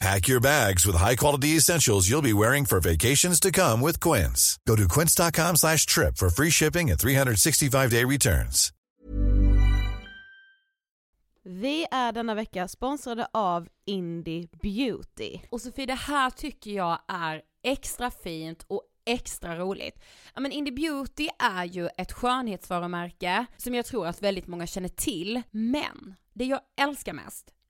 Pack your bags with high-quality essentials you'll be wearing for vacations to come with Quince. Go to quince.com slash trip for free shipping and 365-day returns. Vi är denna vecka sponsrade av Indie Beauty. Och Sofie, det här tycker jag är extra fint och extra roligt. Ja men Indie Beauty är ju ett skönhetsvarumärke som jag tror att väldigt många känner till, men det jag älskar mest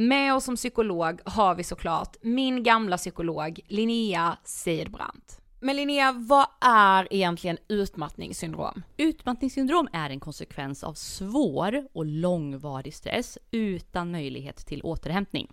Med oss som psykolog har vi såklart min gamla psykolog Linnea Seidbrant. Men Linnea, vad är egentligen utmattningssyndrom? Utmattningssyndrom är en konsekvens av svår och långvarig stress utan möjlighet till återhämtning.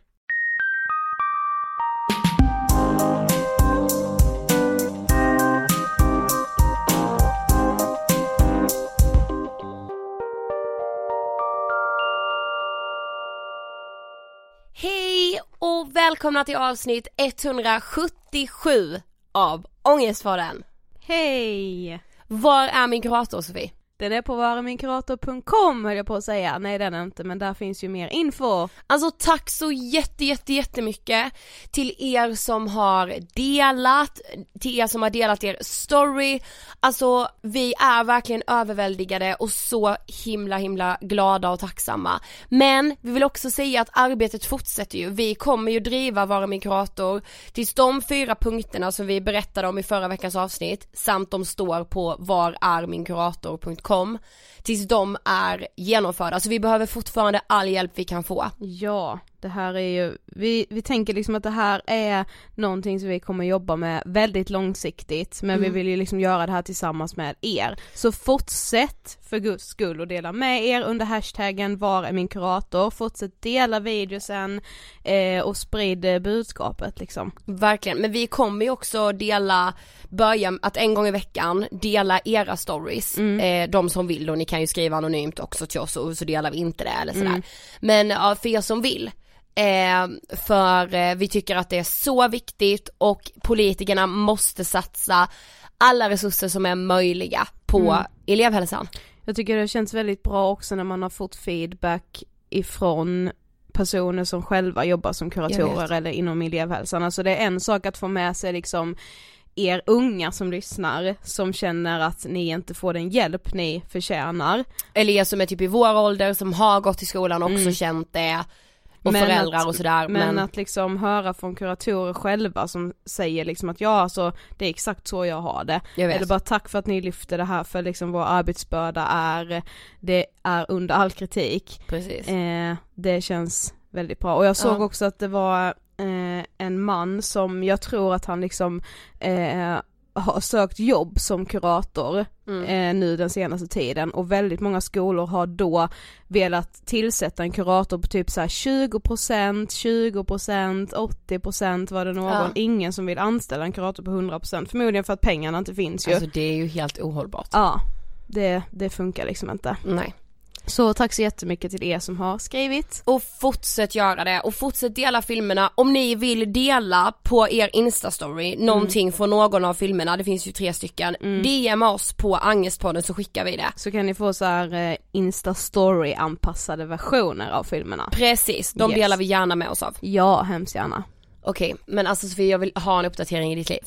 välkomna till avsnitt 177 av Ångestpodden. Hej! Var är min kurator Sofie? Den är på varaminkurator.com höll jag på att säga, nej den är inte men där finns ju mer info. Alltså tack så jätte jätte jättemycket till er som har delat, till er som har delat er story. Alltså vi är verkligen överväldigade och så himla himla glada och tacksamma. Men vi vill också säga att arbetet fortsätter ju. Vi kommer ju driva Vara min kurator tills de fyra punkterna som vi berättade om i förra veckans avsnitt samt de står på vararminkurator.com tills de är genomförda. Så vi behöver fortfarande all hjälp vi kan få. Ja, det här är ju, vi, vi tänker liksom att det här är någonting som vi kommer jobba med väldigt långsiktigt men Mm. vi vill ju liksom göra det här tillsammans med er. Så fortsätt för guds skull och dela med er under hashtaggen var är min kurator, fortsätt dela videosen eh, och sprid eh, budskapet liksom. Verkligen, men vi kommer ju också dela, börja att en gång i veckan dela era stories, eh, de som vill och ni kan ju skriva anonymt också till oss och så delar vi inte det eller sådär. Men ja, för er som vill, eh, för eh, vi tycker att det är så viktigt och politikerna måste satsa alla resurser som är möjliga på elevhälsan. Jag tycker det känns väldigt bra också när man har fått feedback ifrån personer som själva jobbar som kuratorer eller inom elevhälsan. Alltså det är en sak att få med sig liksom er unga som lyssnar som känner att ni inte får den hjälp ni förtjänar. Eller er som är typ i vår ålder som har gått i skolan och också känt det och Men föräldrar att- och sådär. Men, att liksom höra från kuratorer själva som säger liksom att ja alltså det är exakt så jag har det. jag. Eller bara tack för att ni lyfter det här för liksom vår arbetsbörda är, det är under all kritik. Precis. Eh, det känns väldigt bra och jag såg Ja. också att det var eh, en man som jag tror att han liksom eh, har sökt jobb som kurator Mm. eh, nu den senaste tiden och väldigt många skolor har då velat tillsätta en kurator på typ såhär 20%, 20%, 80% var det någon, Ja. ingen som vill anställa en kurator på 100% förmodligen för att pengarna inte finns ju. Alltså det är ju helt ohållbart. ja, det, det funkar liksom inte. Nej. Så tack så jättemycket till er som har skrivit. Och fortsätt göra det och fortsätt dela filmerna. Om ni vill dela på er instastory någonting från någon av filmerna, det finns ju tre stycken. DM oss på Angestpodden så skickar vi det. Så kan ni få så här eh, Insta-story anpassade versioner av filmerna. Precis, de Yes. delar vi gärna med oss av. Ja, hemskt gärna. Okej, men alltså Sofie jag vill ha en uppdatering i ditt liv.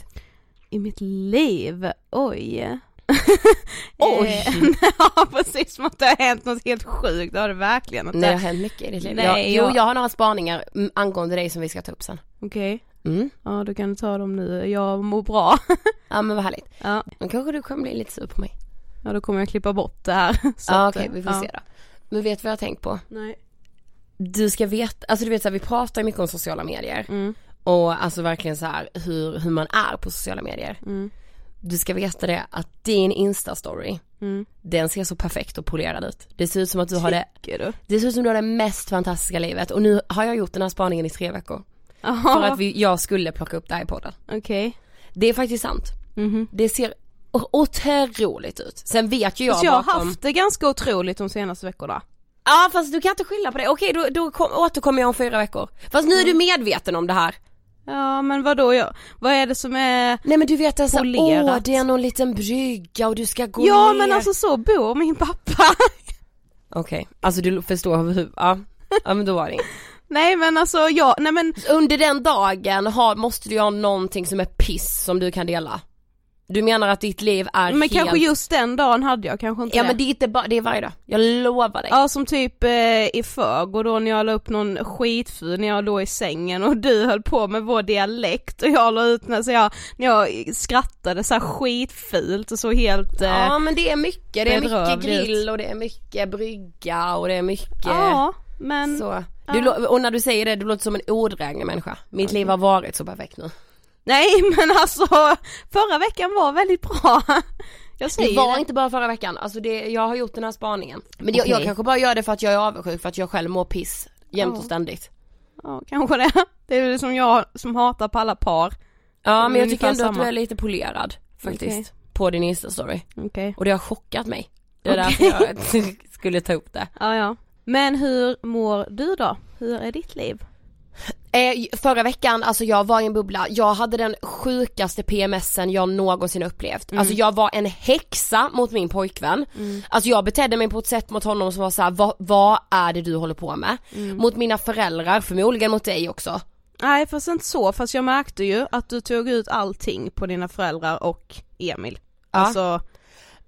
I mitt liv, oj. Oj. Eh, ja precis som att det har hänt något helt sjukt, det har det verkligen. Att Nej, det har hänt mycket i ditt liv. Nej, jag, jo, jag- jag har några spaningar angående dig som vi ska ta upp sen. Okej, Mm. ja då kan du ta dem nu, jag mår bra. Ja men vad härligt. ja. Då kanske du kommer bli lite sur på mig. ja, då kommer jag klippa bort det här. Så Ja okej, eh, vi får ja. se då. Men vet du vad jag har tänkt på? Nej. Du ska veta, alltså du vet så här, vi pratar mycket om sociala medier. Mm, Och alltså verkligen så här hur, hur man är på sociala medier. mm, Du ska veta det att din instastory, mm. den ser så perfekt och polerad ut. Det ser ut som att du har det, Tycker du? det ser ut som du har det mest fantastiska livet och nu har jag gjort den här spaningen i tre veckor. För Jaha, att vi, jag skulle plocka upp det här i podden. okej. Det är faktiskt sant. Mhm. Det ser otroligt ut. Sen vet ju jag Så jag har bakom... haft det ganska otroligt de senaste veckorna. Ja fast du kan inte skylla på det. Okej då, då kom, återkommer jag om fyra veckor. Fast nu är du medveten om det här. Ja men vadå, jag, vad är det som är Nej men du vet alltså, Polerat. åh det är någon liten brygga och du ska gå Ja ner. men alltså så bor min pappa. Okej, alltså du förstår hur, ja. Ja men då var det inget. nej men alltså jag, nej men Under den dagen har, måste du ha någonting som är piss som du kan dela. Du menar att ditt liv är Men helt... kanske just den dagen hade jag kanske inte Ja det. men det är inte bara, det är varje dag. Jag lovar dig. Ja som typ eh, i förrgår då när jag la upp någon skitful när jag låg i sängen och du höll på med vår dialekt och jag la ut när, så jag, när jag skrattade så här skitfult och så helt eh, Ja men det är mycket, det är mycket grill och det är mycket brygga och det är mycket ja men så. Du, lå- och när du säger det, du låter som en odräglig människa. Mitt liv har varit så perfekt nu. Nej men alltså förra veckan var väldigt bra. Jag säger Det var det. inte bara förra veckan, alltså det, jag har gjort den här spaningen. Men jag, jag Okej. kanske bara gör det för att jag är avundsjuk för att jag själv mår piss jämt Ja. och ständigt. Ja kanske det. Det är väl som jag som hatar på alla par. Ja men jag tycker ändå att samma. du är lite polerad faktiskt. Okej. På din instastory. Okej. Och det har chockat mig. Det är Okej. därför jag skulle ta upp det. Ja ja. Men hur mår du då? Hur är ditt liv? Eh, förra veckan, alltså jag var i en bubbla, jag hade den sjukaste PMSen jag någonsin upplevt. Mm. Alltså jag var en häxa mot min pojkvän. Alltså jag betedde mig på ett sätt mot honom som var såhär, vad, vad är det du håller på med? Mm. Mot mina föräldrar, förmodligen mot dig också. Nej fast inte så, fast jag märkte ju att du tog ut allting på dina föräldrar och Emil. Ja. Alltså,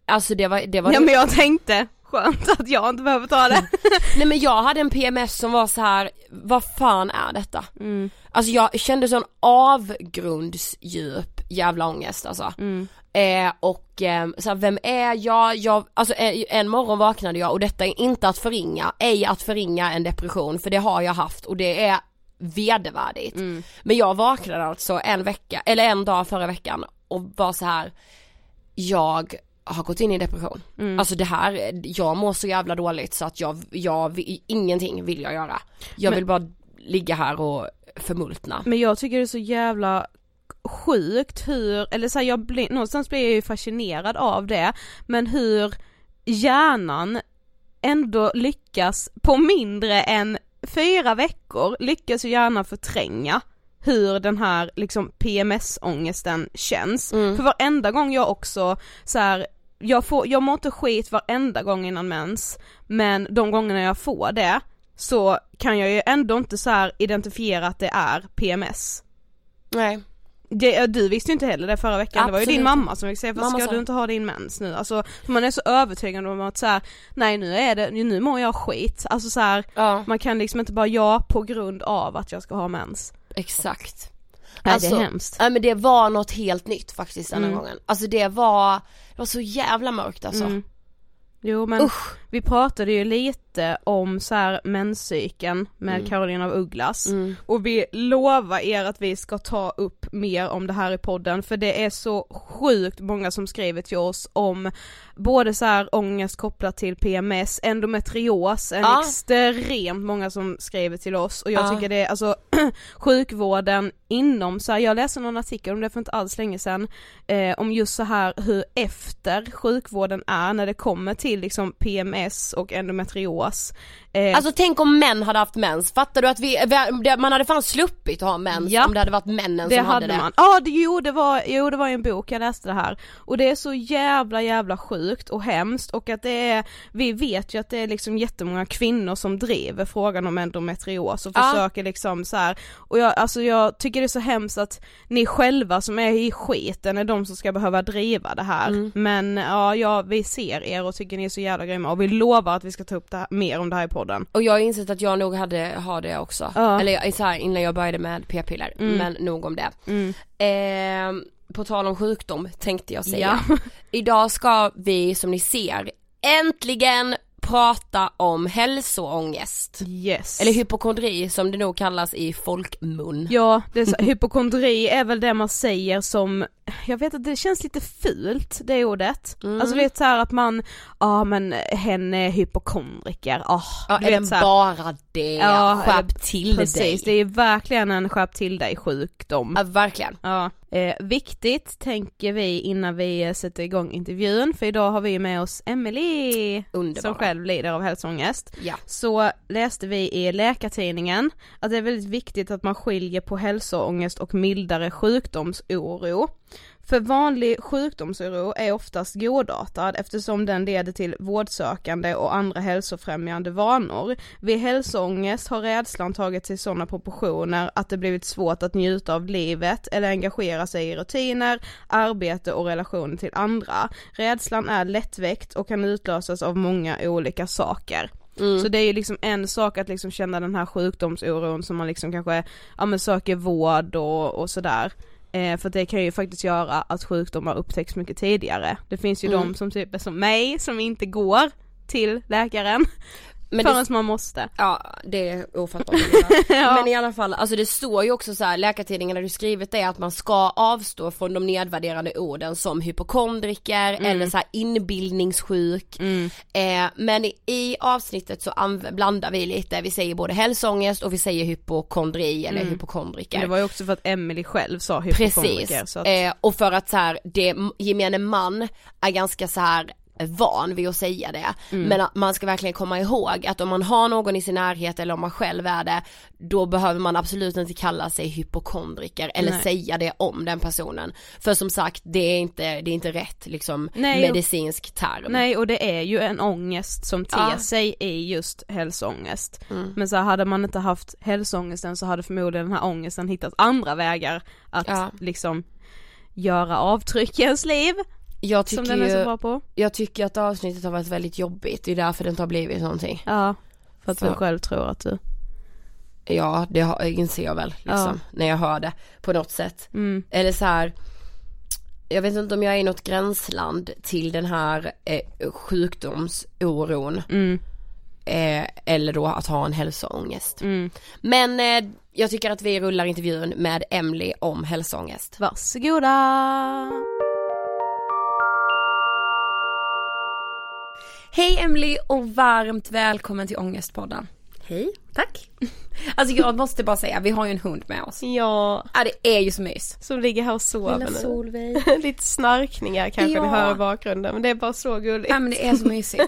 Alltså det var, det var ja men jag tänkte, skönt att jag inte behöver ta det. Nej men jag hade en PMS som var så här: vad fan är detta? Mm. Alltså jag kände sån avgrundsdjup jävla ångest alltså. Mm. Eh, och eh, så här, vem är jag? jag alltså en, en morgon vaknade jag och detta är inte att förringa, ej att förringa en depression för det har jag haft och det är vedervärdigt. Mm. Men jag vaknade alltså en vecka, eller en dag förra veckan och var så här. jag har gått in i depression. Mm. Alltså det här, jag mår så jävla dåligt så att jag, jag, ingenting vill jag göra. Jag Men- vill bara ligga här och förmultna. Men jag tycker det är så jävla sjukt hur, eller så här, jag blir, någonstans blir jag ju fascinerad av det, men hur hjärnan ändå lyckas på mindre än fyra veckor lyckas ju hjärnan förtränga hur den här liksom PMS-ångesten känns. Mm. För varenda gång jag också så här, jag, får, jag mår inte skit varenda gång innan mens, men de gångerna jag får det så kan jag ju ändå inte så identifiera att det är PMS. Nej. Det, du visste ju inte heller det förra veckan, det var ju din Absolut. mamma som fick säga varför Mamma ska du inte ha din mens nu? Alltså man är så övertygad om att så här, nej nu är det, nu mår jag skit, alltså så här, Ja, man kan liksom inte bara ja på grund av att jag ska ha mens. exakt. Nej Alltså, det är hemskt. Nej men det var något helt nytt faktiskt denna Mm. gången. Alltså det var, det var så jävla mörkt alltså. Mm. Jo men Usch. Vi pratade ju lite om så här menscykeln med Mm. Caroline av Ugglas Mm. och vi lovar er att vi ska ta upp mer om det här i podden för det är så sjukt många som skriver till oss om både så här ångest kopplat till PMS, endometrios, en Ja. extremt många som skriver till oss och jag Ja. tycker det är alltså sjukvården inom så här, jag läste någon artikel om det för inte alls länge sedan eh, om just så här hur efter sjukvården är när det kommer till liksom PMS och endometrios. Eh, Alltså tänk om män hade haft mens, fattar du att vi, man hade fan sluppit ha mens Ja. om det hade varit männen som hade hade det. man. Ja, det, jo, det var, jo det var en bok jag läste det här. Och det är så jävla jävla sjukt och hemskt och att det är, vi vet ju att det är liksom jättemånga kvinnor som driver frågan om endometrios och Ja. försöker liksom så här. och jag, alltså jag tycker det är så hemskt att ni själva som är i skiten är de som ska behöva driva det här. Mm. Men ja, ja, vi ser er och tycker ni är så jävla grymma och vi lovar att vi ska ta upp det här, mer om det här i podden. Och jag har insett att jag nog hade, har det också. Ja. Eller så här, innan jag började med p-piller, Mm. men nog om det. Mm. Eh, på tal om sjukdom tänkte jag säga. Ja. Idag ska vi som ni ser äntligen prata om hälsoångest. Yes. Eller hypokondri som det nog kallas i folkmun. Ja, det är så, hypokondri är väl det man säger som, jag vet att det känns lite fult det ordet. Mm. Alltså vet såhär att man, ja men hen är hypokondriker, ah, Ja, är vet det så här- bara det? Ja, Skärp till Precis, det dig. är verkligen en skärp till dig sjukdom. Ja, verkligen. Ja, eh, viktigt tänker vi innan vi sätter igång intervjun, för idag har vi med oss Emily Underbara. som själv lider av hälsoångest. Ja. Så läste vi i Läkartidningen att det är väldigt viktigt att man skiljer på hälsoångest och mildare sjukdomsoro. För vanlig sjukdomsoro är oftast godartad eftersom den leder till vårdsökande och andra hälsofrämjande vanor. Vid hälsoångest har rädslan tagit sig sådana proportioner att det blivit svårt att njuta av livet eller engagera sig i rutiner, arbete och relationer till andra. Rädslan är lättväckt och kan utlösas av många olika saker. Mm. Så det är ju liksom en sak att liksom känna den här sjukdomsoron som man liksom kanske, ja men söker vård och, och sådär. Eh, för det kan ju faktiskt göra att sjukdomar upptäcks mycket tidigare. Det finns ju Mm. de som typ är som mig som inte går till läkaren Men det, förrän man måste. ja det är ofattbart. Ja. Men i alla fall, alltså det står ju också så här, Läkartidningen ju skrivit det att man ska avstå från de nedvärderande orden som hypokondriker eller så här inbildningssjuk. Mm. Eh, men i, i avsnittet så blandar vi lite, vi säger både hälsoångest och vi säger hypokondri eller hypokondriker. Men det var ju också för att Emily själv sa hypokondriker. Precis, att, eh, och för att så här, det gemene man är ganska så här van vid att säga det. Mm. Men man ska verkligen komma ihåg att om man har någon i sin närhet eller om man själv är det, då behöver man absolut inte kalla sig hypokondriker eller Nej. säga det om den personen. För som sagt, det är inte, det är inte rätt liksom Nej, medicinsk term. Nej och det är ju en ångest som ter Ja. sig i just hälsoångest. Mm. Men så här, hade man inte haft hälsoångesten så hade förmodligen den här ångesten hittat andra vägar att Ja. liksom göra avtryck i ens liv Jag som tycker den är så bra på. jag tycker att avsnittet har varit väldigt jobbigt, det är därför det inte har blivit någonting. Ja, för att Så. du själv tror att du, Ja, det har, inser jag väl liksom, när jag hör det på något sätt. mm, Eller så här. Jag vet inte om jag är i något gränsland till den här eh, sjukdomsoron. mm, Eh, eller då att ha en hälsoångest. mm. Men eh, jag tycker att vi rullar intervjun med Emily om hälsoångest. Varsågoda! Hej Emily och varmt välkommen till Ångestpodden. Hej, tack. Alltså jag måste bara säga, vi har ju en hund med oss. Ja, Ja det är ju så mys. som ligger här och sover nu. Mm. Solveig. Lite snarkningar kanske Ja. ni hör i bakgrunden men det är bara så gulligt. Ja men det är så mysigt.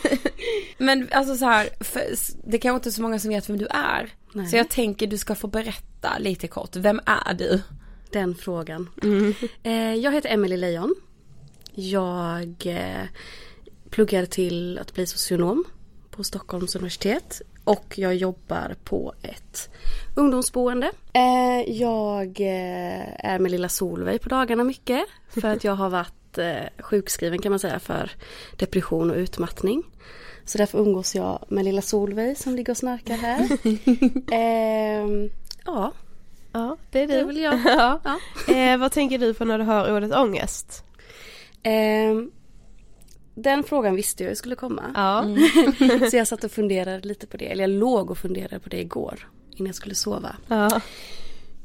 men alltså så här, för, det kanske inte är så många som vet vem du är. Nej. Så jag tänker du ska få berätta lite kort, vem är du? Den frågan. Mm. Eh, jag heter Emelie Lejon. Jag eh, pluggar till att bli socionom på Stockholms universitet. Och jag jobbar på ett ungdomsboende. Eh, jag eh, är med lilla Solveig på dagarna mycket. För att jag har varit eh, sjukskriven kan man säga för depression och utmattning. Så därför umgås jag med lilla Solveig som ligger och snarkar här. Ehm, ja, Ja, det är det är du. väl jag. Ja. Ja. Eh, vad tänker du på när du hör ordet ångest? Ehm, den frågan visste jag skulle komma. Ja. Så jag satt och funderade lite på det. Eller jag låg och funderade på det igår. Innan jag skulle sova. ja.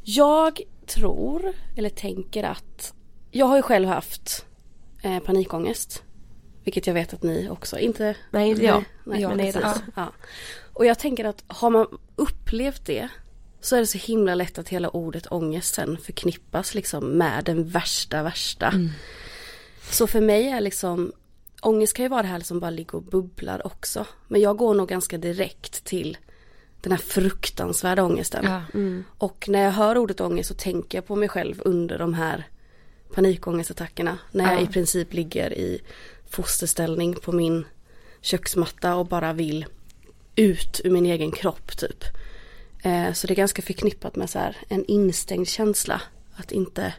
Jag tror, eller tänker att jag har ju själv haft eh, panikångest. Vilket jag vet att ni också, inte Nej, inte jag. Nej, Ja, men precis. precis. Ja. Och jag tänker att har man upplevt det så är det så himla lätt att hela ordet ångest sen förknippas liksom med den värsta, värsta. Så för mig är liksom Ångest kan ju vara det här som bara ligger och bubblar också. Men jag går nog ganska direkt till den här fruktansvärda ångesten. Ja. Och när jag hör ordet ångest så tänker jag på mig själv under de här panikångestattackerna. När jag Ja. i princip ligger i fosterställning på min köksmatta och bara vill ut ur min egen kropp typ. Eh, så det är ganska förknippat med så här en instängd känsla. Att inte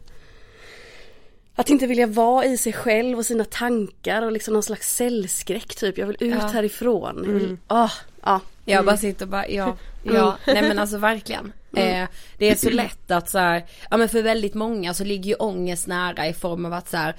att inte vilja vara i sig själv och sina tankar och liksom någon slags cellskräck typ. Jag vill ut Ja. härifrån. Jag vill, ah, ah. Jag bara sitter och bara, ja, ja, nej men alltså verkligen. Eh, det är så lätt att så här, ja men för väldigt många så ligger ju ångest nära i form av att så här,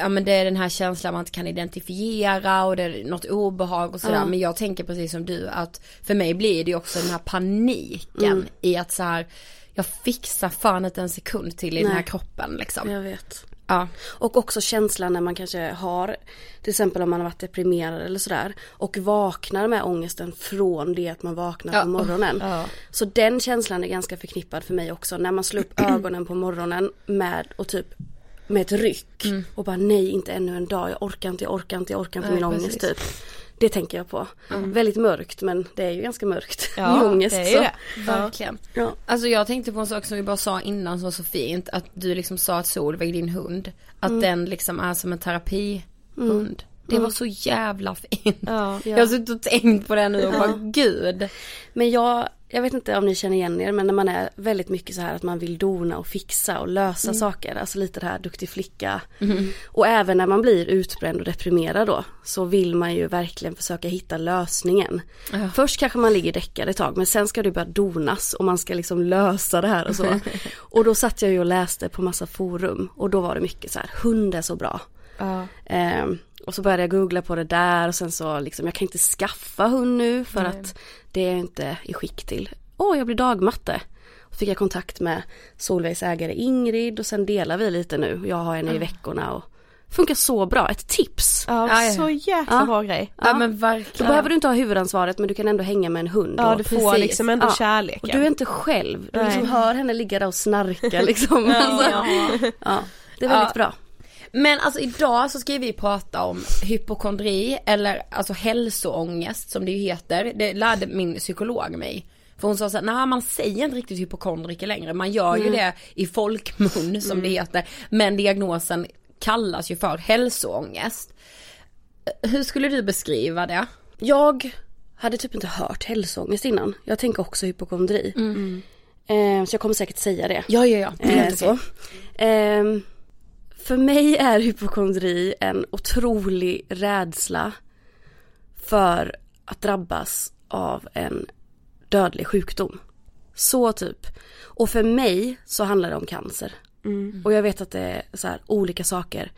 ja men det är den här känslan man inte kan identifiera och det är något obehag och sådär. Ja. Men jag tänker precis som du att för mig blir det också den här paniken i att så här, jag fixar fan inte en sekund till i den här Nej. kroppen liksom. Jag vet. Ja. Och också känslan när man kanske har, till exempel om man har varit deprimerad eller sådär. Och vaknar med ångesten från det att man vaknar Ja. på morgonen. Ja. Så den känslan är ganska förknippad för mig också. När man slår upp ögonen på morgonen med och typ med ett ryck. Och bara nej inte ännu en dag, jag orkar inte, jag orkar inte, jag orkar inte Nej, min ångest precis. typ. Det tänker jag på. Väldigt mörkt men det är ju ganska mörkt Ja, i ångest. det är så. ju det. Verkligen. Ja. Alltså jag tänkte på en sak som vi bara sa innan som var så fint. Att du liksom sa att Solveig, din hund, att Mm. den liksom är som en terapihund. Det var så jävla fint. Ja. Jag har suttit och tänkt på det nu och bara gud. Men jag, jag vet inte om ni känner igen er men när man är väldigt mycket så här att man vill dona och fixa och lösa Mm. saker. Alltså lite det här duktig flicka. Och även när man blir utbränd och deprimerad då så vill man ju verkligen försöka hitta lösningen. Ja. Först kanske man ligger däckad ett tag men sen ska det börja donas och man ska liksom lösa det här och så. och då satt jag ju och läste på massa forum och då var det mycket så här, hund är så bra. Ja. Ehm, och så började jag googla på det där och sen så liksom, jag kan inte skaffa hund nu för att det är jag inte i skick till. Åh, jag blir dagmatte. Och fick jag kontakt med Solveigs ägare Ingrid och sen delar vi lite nu. Jag har henne i veckorna och funkar så bra. Ett tips. Ja, Ja, ja. så jäkla Ja. bra grej. Ja, men Då verkligen. behöver du inte ha huvudansvaret men du kan ändå hänga med en hund. Ja och- du får Precis. liksom ändå Ja. kärleken. Och du är inte själv. Du Nej. liksom hör henne ligga där och snarka liksom. alltså, ja. Det är väldigt Ja. bra. Men alltså idag så ska vi prata om hypokondri eller alltså hälsoångest som det ju heter. Det lärde min psykolog mig. För hon sa så här, nej man säger inte riktigt hypokondriker längre. Man gör ju det i folkmun som det heter. Men diagnosen kallas ju för hälsoångest. Hur skulle du beskriva det? Jag hade typ inte hört hälsoångest innan. Jag tänker också hypokondri. Eh, så jag kommer säkert säga det. Ja, ja, ja. Det är Eh, så. okej. Ehm, för mig är hypokondri en otrolig rädsla för att drabbas av en dödlig sjukdom. Så typ. Och för mig så handlar det om cancer. Och jag vet att det är så här olika saker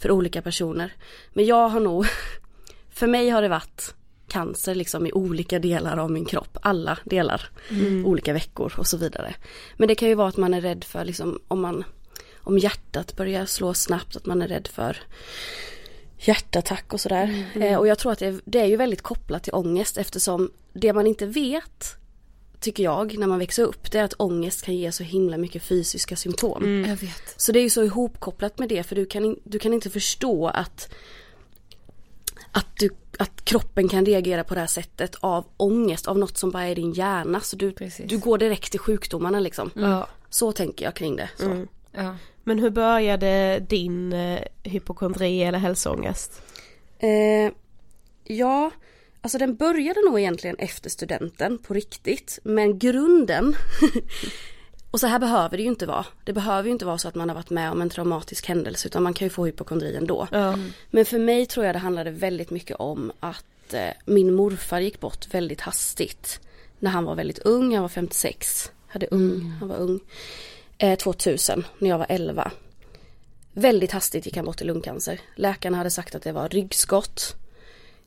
för olika personer. Men jag har nog, för mig har det varit cancer liksom i olika delar av min kropp. Alla delar. Olika veckor och så vidare. Men det kan ju vara att man är rädd för liksom om man om hjärtat börjar slå snabbt, att man är rädd för hjärtattack och sådär. Eh, och jag tror att det är, det är ju väldigt kopplat till ångest eftersom det man inte vet tycker jag när man växer upp det är att ångest kan ge så himla mycket fysiska symptom. Jag vet. Så det är ju så ihopkopplat med det för du kan, du kan inte förstå att att, du, att kroppen kan reagera på det här sättet av ångest, av något som bara är i din hjärna. Så du, Precis. du går direkt till sjukdomarna liksom. Ja. Så tänker jag kring det. Så. Ja. Men hur började din eh, hypokondri eller hälsoångest? Eh, ja, alltså den började nog egentligen efter studenten på riktigt. Men grunden, och så här behöver det ju inte vara. Det behöver ju inte vara så att man har varit med om en traumatisk händelse utan man kan ju få hypokondri ändå. Ja. Men för mig tror jag det handlade väldigt mycket om att eh, min morfar gick bort väldigt hastigt. När han var väldigt ung, han var 56. Hade ung, han var ung. Eh, 2000, när jag var 11. Väldigt hastigt gick han bort i lungcancer. Läkarna hade sagt att det var ryggskott.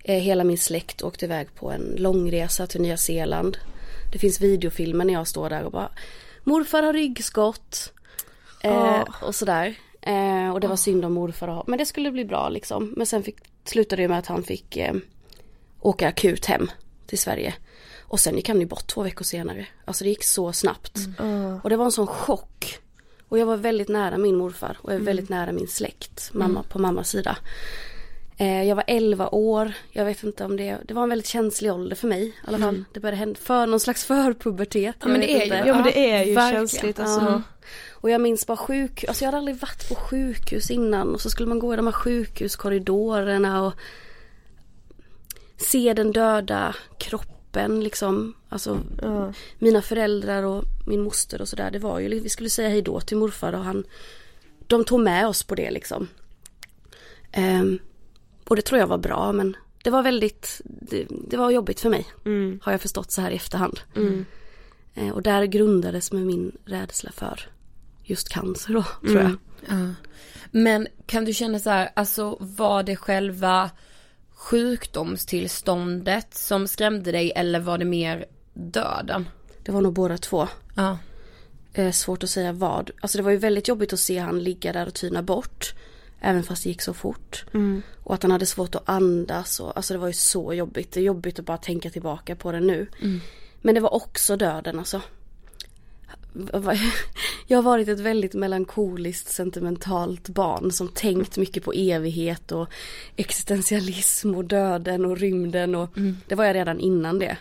Eh, hela min släkt åkte iväg på en långresa till Nya Zeeland. Det finns videofilmer när jag står där och bara Morfar har ryggskott. Eh, Och sådär. Eh, och det var synd om morfar att ha. Men det skulle bli bra liksom. Men sen fick, slutade det med att han fick eh, åka akut hem till Sverige. Och sen gick han ju bort två veckor senare. Alltså det gick så snabbt. Och det var en sån chock. Och jag var väldigt nära min morfar och jag är väldigt nära min släkt, mamma på mammas sida. Eh, jag var 11 år, jag vet inte om det, det var en väldigt känslig ålder för mig i alla fall. Det började hända, för någon slags förpubertet. Ja, men det är ju-. Ja men det är ju verkligen. känsligt alltså. Ja. Och jag minns bara sjuk, alltså jag hade aldrig varit på sjukhus innan och så skulle man gå i de här sjukhuskorridorerna och se den döda kroppen liksom. Alltså Ja. mina föräldrar och min moster och sådär. Det var ju, vi skulle säga hej då till morfar och han, de tog med oss på det liksom. Ehm, och det tror jag var bra men det var väldigt, det, det var jobbigt för mig. Mm. Har jag förstått så här i efterhand. Eh, och där grundades med min rädsla för just cancer då, tror jag. Ja. Men kan du känna så här, alltså var det själva sjukdomstillståndet som skrämde dig eller var det mer döden? Det var nog båda två. Ja. Eh, svårt att säga vad. Alltså det var ju väldigt jobbigt att se han ligga där och tyna bort. Även fast det gick så fort. Och att han hade svårt att andas. Och, alltså det var ju så jobbigt. Det är jobbigt att bara tänka tillbaka på det nu. Men det var också döden alltså. jag har varit ett väldigt melankoliskt sentimentalt barn som tänkt mycket på evighet och existentialism och döden och rymden och det var jag redan innan det.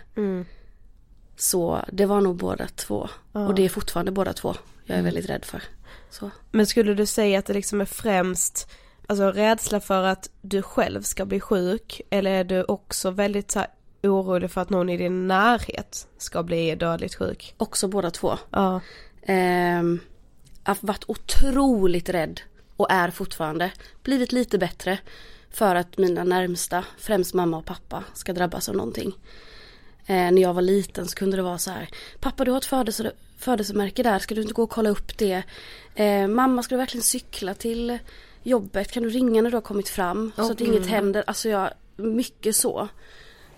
Så det var nog båda två och det är fortfarande båda två jag är väldigt rädd för. Så. Men skulle du säga att det liksom är främst Alltså rädsla för att du själv ska bli sjuk eller är du också väldigt så här, orolig för att någon i din närhet ska bli dödligt sjuk? Också båda två. Ja. Ehm, har varit otroligt rädd och är fortfarande. Blivit lite bättre för att mina närmsta, främst mamma och pappa, ska drabbas av någonting. Eh, när jag var liten så kunde det vara så här. Pappa du har ett födelse, födelsemärke där, ska du inte gå och kolla upp det? Eh, mamma ska du verkligen cykla till jobbet? Kan du ringa när du har kommit fram? Så att inget händer. Alltså jag, mycket så.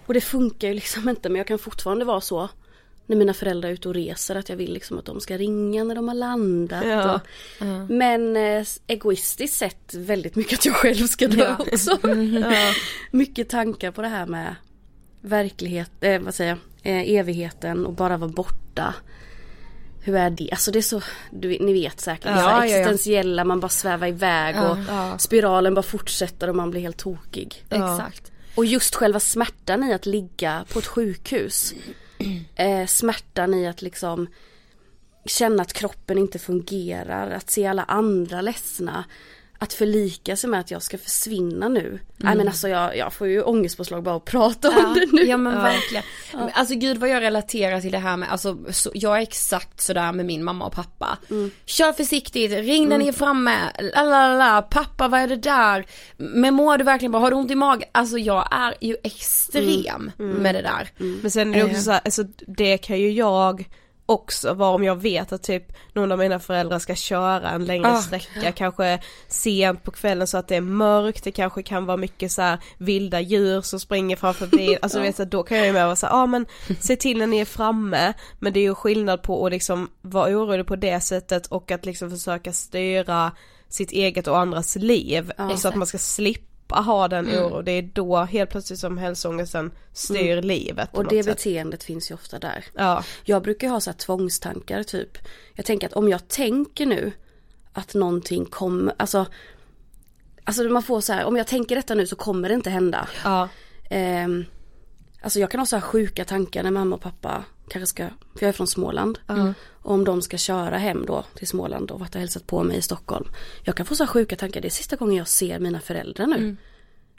Och det funkar ju liksom inte men jag kan fortfarande vara så när mina föräldrar är ute och reser att jag vill liksom att de ska ringa när de har landat. Ja. Och, Men eh, egoistiskt sett väldigt mycket att jag själv ska dö också. Mycket tankar på det här med verklighet, eh, vad säger jag, eh, evigheten och bara vara borta. Hur är det? Alltså det är så, du, ni vet säkert, Ja, så ja, ja. existentiella, man bara svävar iväg och spiralen bara fortsätter och man blir helt tokig. Exakt. Och just själva smärtan i att ligga på ett sjukhus. Eh, smärtan i att liksom känna att kroppen inte fungerar, att se alla andra ledsna. Att förlika sig med att jag ska försvinna nu. Nej men alltså jag, jag får ju ångestpåslag bara att prata om det nu. Ja men verkligen. Men Alltså gud vad jag relaterar till det här med, alltså så, jag är exakt sådär med min mamma och pappa. Kör försiktigt, ring när ni är framme, lalala, pappa vad är det där? Men mår du verkligen bra, har du ont i magen? Alltså jag är ju extrem med det där. Men sen är det också så här, alltså det kan ju jag också vara om jag vet att typ någon av mina föräldrar ska köra en längre Ah, sträcka, kanske sent på kvällen så att det är mörkt, det kanske kan vara mycket så här vilda djur som springer framför bilen, alltså vet du, då kan jag ju med vara så ja men se till när ni är framme, men det är ju skillnad på att liksom vara orolig på det sättet och att liksom försöka styra sitt eget och andras liv, så att man ska slippa ha den Mm. oron, det är då helt plötsligt som hälsoångesten styr livet på Och det sätt. beteendet finns ju ofta där. Ja. Jag brukar ha så här tvångstankar typ. Jag tänker att om jag tänker nu att någonting kommer, alltså Alltså man får så här, om jag tänker detta nu så kommer det inte hända. Ja. Ehm, alltså jag kan ha så här sjuka tankar när mamma och pappa kanske ska, för jag är från Småland. Och om de ska köra hem då till Småland och varit och hälsat på mig i Stockholm. Jag kan få så sjuka tankar, det är sista gången jag ser mina föräldrar nu.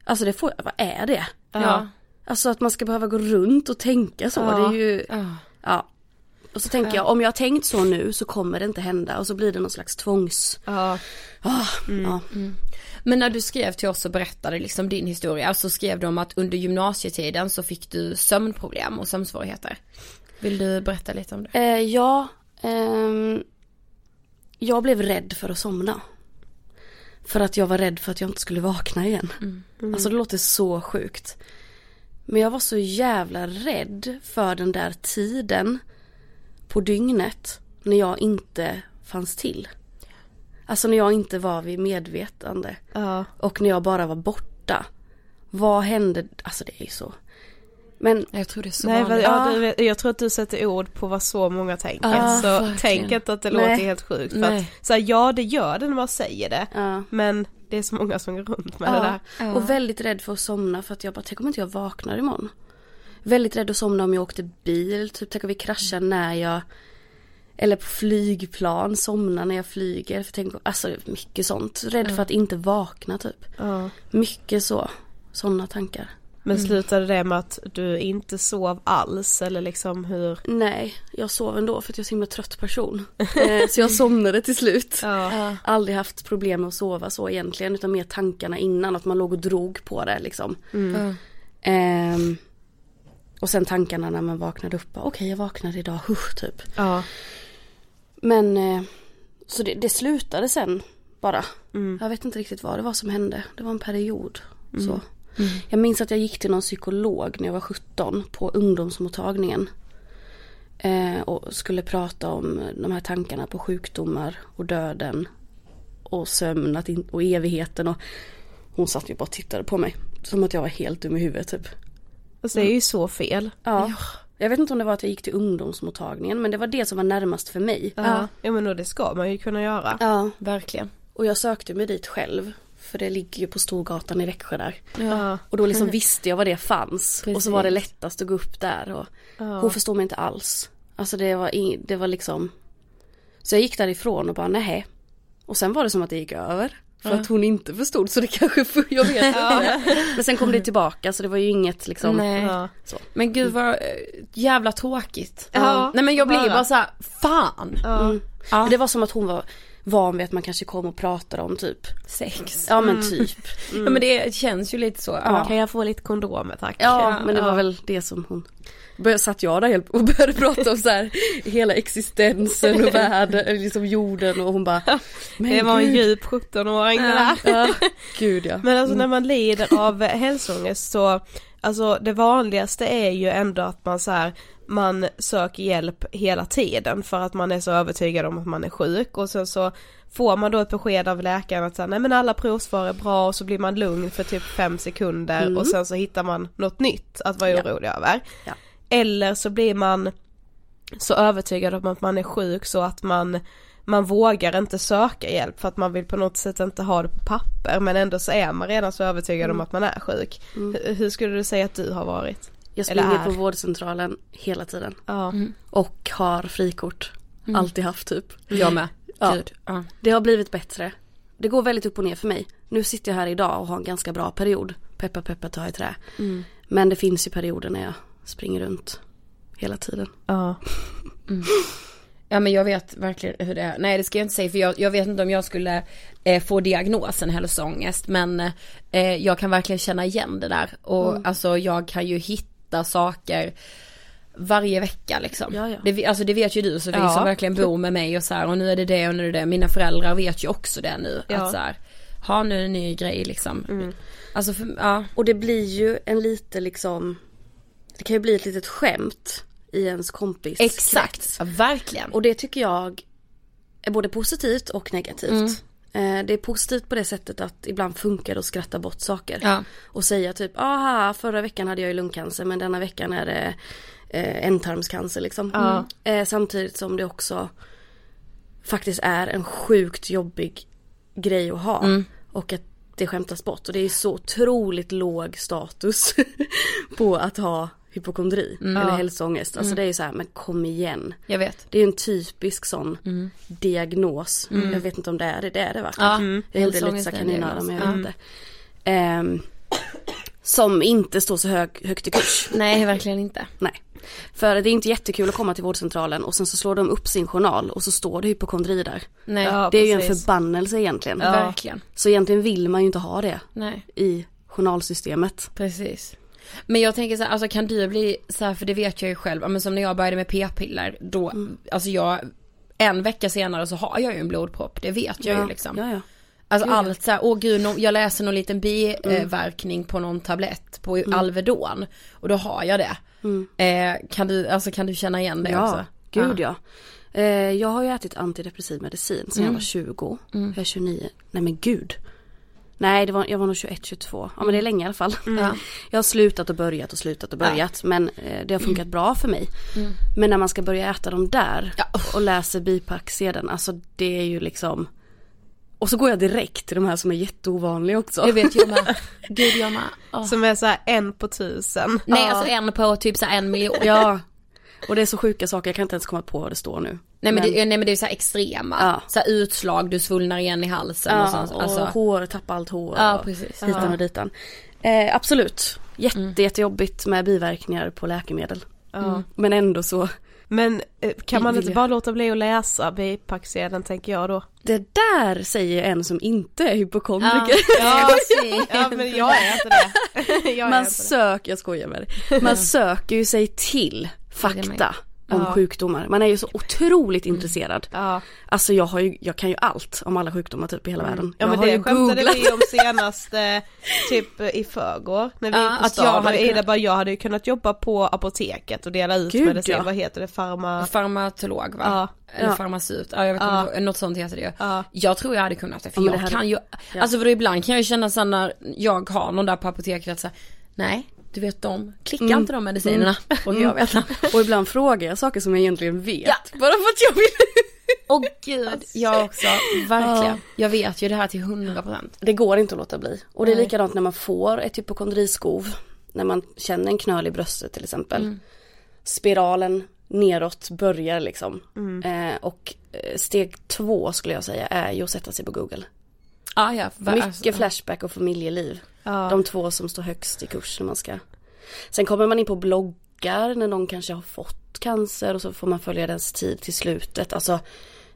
Alltså det får, vad är det? Ja. Alltså att man ska behöva gå runt och tänka så, det är ju, ja. Och så tänker jag, om jag har tänkt så nu så kommer det inte hända och så blir det någon slags tvångs, Ja. ah, ja. Men när du skrev till oss och berättade liksom din historia så skrev du om att under gymnasietiden så fick du sömnproblem och sömnsvårigheter. Vill du berätta lite om det? Eh, ja, ehm, jag blev rädd för att somna. För att jag var rädd för att jag inte skulle vakna igen. Alltså det låter så sjukt. Men jag var så jävla rädd för den där tiden på dygnet när jag inte fanns till. Alltså när jag inte var vid medvetande. Ja. Och när jag bara var borta. Vad hände? Alltså det är ju så. Men Jag tror det är så Nej, vanligt. ja, du, vet- jag tror att du sätter ord på vad så många tänker. Ja, så verkligen. tänk inte att det Nej. låter helt sjukt. För Nej. att, så här, ja det gör det när man säger det. ja. Men det är så många som går runt med det där. Och väldigt rädd för att somna för att jag bara, tänk om inte jag vaknar imorgon. Väldigt rädd att somna om jag åkte bil, typ tänk om vi kraschar när jag eller på flygplan, somna när jag flyger. För tänk, alltså mycket sånt. Rädd för att inte vakna typ. Ja. Mycket så. Sådana tankar. Men slutade det med att du inte sov alls eller liksom hur? Nej, jag sov ändå för att jag är så himla trött person. Eh, så jag somnade till slut. Ja. Aldrig haft problem med att sova så egentligen utan mer tankarna innan att man låg och drog på det liksom. Ehm, och sen tankarna när man vaknade upp, okej jag vaknade idag, husch typ. Ja. Men eh, så det, det slutade sen bara. Jag vet inte riktigt vad det var som hände. Det var en period. Så. Jag minns att jag gick till någon psykolog när jag var 17 på ungdomsmottagningen. Eh, och skulle prata om de här tankarna på sjukdomar och döden. Och sömn och evigheten. Och hon satt ju bara och tittade på mig. Som att jag var helt dum i huvudet typ. Alltså det är ju så fel. Ja. Jag vet inte om det var att jag gick till ungdomsmottagningen men det var det som var närmast för mig. Ja, ja men då det ska man ju kunna göra. Ja, Verkligen. och jag sökte mig dit själv. För det ligger ju på Storgatan i Växjö där. Ja. Och då liksom visste jag var det fanns. Och Precis. så var det lättast att gå upp där. Och Hon förstod mig inte alls. Alltså det var, ing- det var liksom. Så jag gick därifrån och bara nej. Och sen var det som att det gick över. För att hon inte förstod så det kanske, jag vet inte. Men sen kom det tillbaka så det var ju inget liksom. Nej. Ja. Men gud vad eh, jävla tråkigt. Ja, Nej men jag blir bara. bara så här, fan. Mm. Ja. Det var som att hon var van vid att man kanske kom och pratade om typ. Sex. Ja men typ. Ja men det känns ju lite så. Ja. Kan jag få lite kondomer tack? Ja men det var väl det som hon Började, satt jag där och började prata om så här hela existensen och världen, liksom jorden och hon bara men Det var en djup 17-åring det där. Ja, gud ja. Men alltså när man lider av hälsoångest så, alltså det vanligaste är ju ändå att man så här, man söker hjälp hela tiden för att man är så övertygad om att man är sjuk. Och sen så får man då ett besked av läkaren att säga, nej men alla provsvar är bra. Och så blir man lugn för typ fem sekunder. Och sen så hittar man något nytt att vara orolig över. Ja. Eller så blir man så övertygad om att man är sjuk så att man man vågar inte söka hjälp för att man vill på något sätt inte ha det på papper men ändå så är man redan så övertygad om att man är sjuk. Hur, hur skulle du säga att du har varit? Jag springer på vårdcentralen hela tiden Ja. och har frikort. Alltid haft typ. Jag med. Ja. Gud. Ja. Det har blivit bättre. Det går väldigt upp och ner för mig. Nu sitter jag här idag och har en ganska bra period. Peppa peppa ta i trä. Men det finns ju perioder när jag springer runt hela tiden. Ja. Ja men jag vet verkligen hur det är. Nej det ska jag inte säga för jag, jag vet inte om jag skulle eh, få diagnosen hälsoångest men eh, jag kan verkligen känna igen det där. Och alltså jag kan ju hitta saker varje vecka liksom. Ja, ja. Det, alltså det vet ju du så vi Ja. som verkligen bor med mig och så här och nu är det det och nu är det det. Mina föräldrar vet ju också det nu. Ja. Att så här, ha nu är det en ny grej liksom. Alltså för, ja. Och det blir ju en lite liksom Det kan ju bli ett litet skämt i ens kompis Exakt, ja, verkligen. Och det tycker jag är både positivt och negativt. Eh, Det är positivt på det sättet att ibland funkar det att skratta bort saker. Ja. Och säga typ, aha förra veckan hade jag ju lungcancer men denna veckan är det eh, ändtarmscancer liksom. Ja. Eh, samtidigt som det också faktiskt är en sjukt jobbig grej att ha. Och att det skämtas bort. Och det är så otroligt låg status på att ha hypokondri eller hälsoångest. Alltså det är ju så här, men kom igen. Jag vet. Det är ju en typisk sån diagnos. Jag vet inte om det är det, det är det va? Ja, Jag gjorde lite så kaninöron men jag vet inte. Ehm, som inte står så hög, högt i kurs. Nej verkligen inte. Nej. För det är inte jättekul att komma till vårdcentralen och sen så slår de upp sin journal och så står det hypokondri där. Nej, Ja, det är ju en precis. förbannelse egentligen. Ja. verkligen. Så egentligen vill man ju inte ha det Nej. i journalsystemet. Precis. Men jag tänker så här, alltså kan du bli så här, för det vet jag ju själv, ja, men som när jag började med p-piller, då, alltså jag, en vecka senare så har jag ju en blodpropp, det vet jag ju liksom. Ja, ja. Alltså Gud, ja. allt så här, åh gud, jag läser någon liten biverkning på någon tablett på Alvedon och då har jag det. Eh, kan du, alltså kan du känna igen det ja, också? gud ja. Eh, jag har ju ätit antidepressiv medicin sedan jag var 20. Jag är 29. Nej men gud. Nej det var, jag var nog 21, 22. Ja men det är länge i alla fall. Ja. Jag har slutat och börjat och slutat och börjat men eh, det har funkat bra för mig. Men när man ska börja äta dem där Ja. och läser bipacksedeln, alltså det är ju liksom och så går jag direkt till de här som är jätteovanliga också. Jag vet jag med. Gud jag med. Åh. Som är så här en på tusen. Nej Ja. alltså en på typ så här en miljon. Ja. Och det är så sjuka saker, jag kan inte ens komma på vad det står nu. Nej men, det, nej men det är så här extrema. Ja. Så här utslag, du svullnar igen i halsen och Ja, sånt. och Alltså. hår, tappa allt hår. Ja och precis. Hitan och ditan. Eh, absolut. Jätte, jättejobbigt med biverkningar på läkemedel. Ja. Men ändå så, Men eh, kan man inte bara låta bli att läsa bipacksedeln tänker jag då? det där säger en som inte är hypokondriker. Ja, ja men jag är inte det. Jag är Man söker, jag skojar med dig. Man söker ju sig till fakta om Ja. sjukdomar. Man är ju så otroligt intresserad. Ja, Alltså jag har ju, jag kan ju allt om alla sjukdomar typ i hela världen. ja jag men har det ju skämtade googlat. vi om senast typ i förrgår när vi Ja, gick på att stan. jag Jag hade hade, kunnat- bara, jag hade ju kunnat jobba på apoteket och dela ut Gud, medicin, ja. vad heter det, farma... Farmatolog va? Ja. Eller Ja. farmaceut, ja jag vet Ja. inte, något sånt heter det ju. Ja. Jag tror jag hade kunnat det, för jag det kan ju, Ja. alltså för ibland kan jag ju känna så när jag har någon där på apoteket att säga nej, du vet de, klickar inte de medicinerna? Och jag vet Och ibland frågar jag saker som jag egentligen vet. Ja. Bara för att jag vill. Åh gud, jag också, verkligen. Jag vet ju det här till 100%. Det går inte att låta bli. Och det är likadant när man får ett hypokondriskov. När man känner en knöl i bröstet till exempel. Mm. Spiralen neråt börjar liksom. Eh, och eh, steg två skulle jag säga är ju att sätta sig på google. Ja, ja. Mycket alltså, flashback och familjeliv. Ja. De två som står högst i kurs när man ska. Sen kommer man in på bloggar när någon kanske har fått cancer och så får man följa dens tid till slutet. Alltså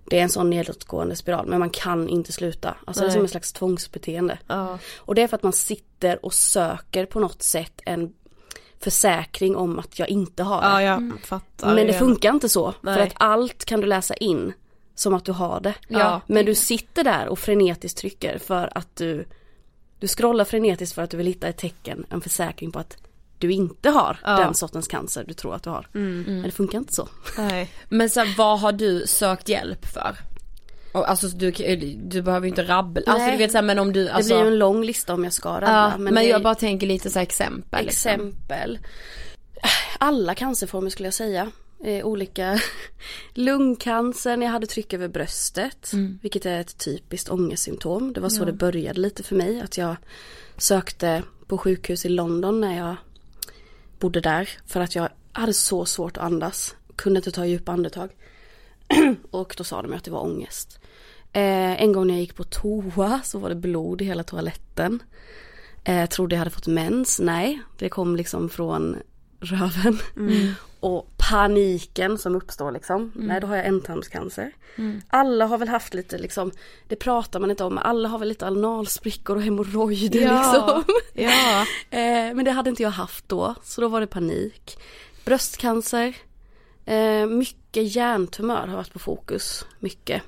det är en sån nedåtgående spiral men man kan inte sluta. Alltså det är Nej. som en slags tvångsbeteende. Ja. Och det är för att man sitter och söker på något sätt en försäkring om att jag inte har det. Ja, jag fattar. Men det funkar inte så. För Nej. att allt kan du läsa in som att du har det. Ja. Men du sitter där och frenetiskt trycker för att du Du scrollar frenetiskt för att du vill hitta ett tecken, en försäkring på att du inte har Ja. den sortens cancer du tror att du har. Men det funkar inte så. Nej. Men så här, vad har du sökt hjälp för? Och, alltså du, du behöver ju inte rabbla, alltså Nej. du vet så här, men om du alltså, Det blir ju en lång lista om jag ska rabbla. ja, men, är- jag bara tänker lite så här exempel liksom. Exempel. Alla cancerformer skulle jag säga. Eh, olika lungcancer när jag hade tryck över bröstet. Vilket är ett typiskt ångestsymptom. Det var så det började lite för mig. Att jag sökte på sjukhus i London när jag bodde där. För att jag hade så svårt att andas. Kunde inte ta djupa andetag. Och då sa de att det var ångest. Eh, en gång när jag gick på toa så var det blod i hela toaletten. Eh, trodde jag hade fått mens. Nej, det kom liksom från röven. Och paniken som uppstår liksom. Nej, då har jag ändtarmscancer. Alla har väl haft lite liksom, det pratar man inte om, alla har väl lite analsprickor och hemorrojder liksom. Ja. Eh, men det hade inte jag haft då, så då var det panik. Bröstcancer, eh, mycket hjärntumör har varit på fokus, mycket.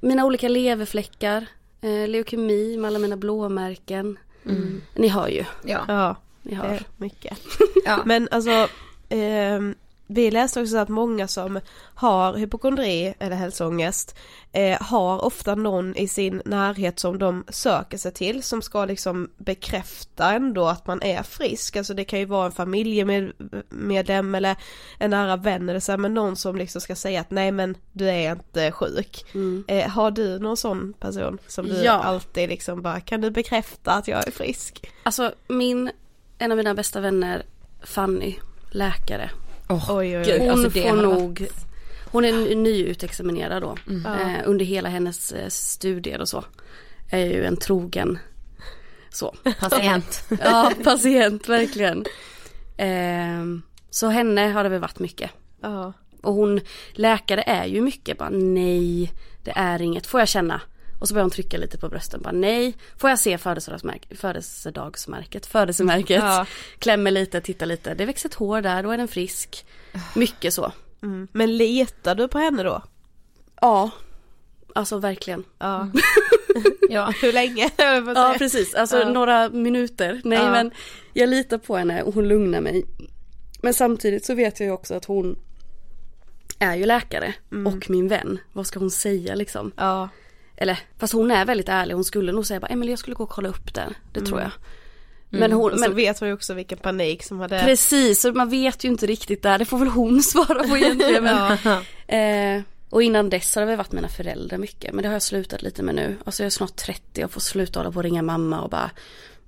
Mina olika leverfläckar, eh, leukemi med alla mina blåmärken. Ni hör ju, Ja. Ja. Ni hör. mycket. Ja. Men alltså, ehm, vi läste också att många som har hypokondri eller hälsoångest eh, har ofta någon i sin närhet som de söker sig till som ska liksom bekräfta ändå att man är frisk. Alltså det kan ju vara en familjemedlem eller en nära vän eller så här, men någon som liksom ska säga att nej men du är inte sjuk. Mm. Eh, har du någon sån person som du Ja. alltid liksom bara kan du bekräfta att jag är frisk? Alltså min, en av mina bästa vänner, Fanny, läkare. Åh, Oj, oj, oj. Hon alltså får varit- nog, hon är ny- nyutexaminerad då. Mm. Eh, under hela hennes eh, studier och så. Är ju en trogen så. Patient. Ja, patient verkligen. Ehm, så henne har det väl varit mycket. Ja. Och hon, läkare är ju mycket bara nej, det är inget, får jag känna? Och så börjar hon trycka lite på brösten, bara nej, får jag se födelsedagsmärket, födelsedagsmärket, födelsemärket, Ja. klämmer lite, tittar lite, det växer ett hår där, då är den frisk. Mycket så. Mm. Men litar du på henne då? Ja, alltså verkligen. Ja. Ja. Hur länge? Ja precis, alltså Ja. några minuter. Nej Ja. men jag litar på henne och hon lugnar mig. Men samtidigt så vet jag ju också att hon är ju läkare och min vän. Vad ska hon säga liksom? Ja. Eller fast hon är väldigt ärlig, hon skulle nog säga bara Emelie jag skulle gå och kolla upp det. Det tror jag. Men hon, Och så men vet man ju också vilken panik som hade... precis, så man vet ju inte riktigt där, det får väl hon svara på egentligen. Men, eh, och innan dess har det väl varit mina föräldrar mycket, men det har jag slutat lite med nu. Alltså jag är snart 30 och får sluta hålla på och ringa mamma och bara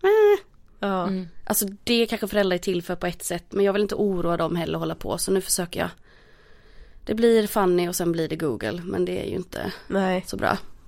eh. Ja. Alltså det kanske föräldrar är till för på ett sätt, men jag vill inte oroa dem heller och hålla på, så nu försöker jag. Det blir Fanny och sen blir det Google, men det är ju inte Nej. så bra.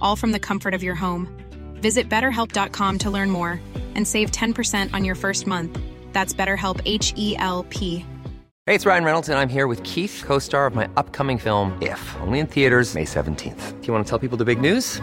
all from the comfort of your home. Visit betterhelp.com to learn more and save 10% on your first month. That's BetterHelp H E L P. Hey, it's Ryan Reynolds, and I'm here with Keith, co star of my upcoming film, If, only in theaters, May 17th. Do you want to tell people the big news?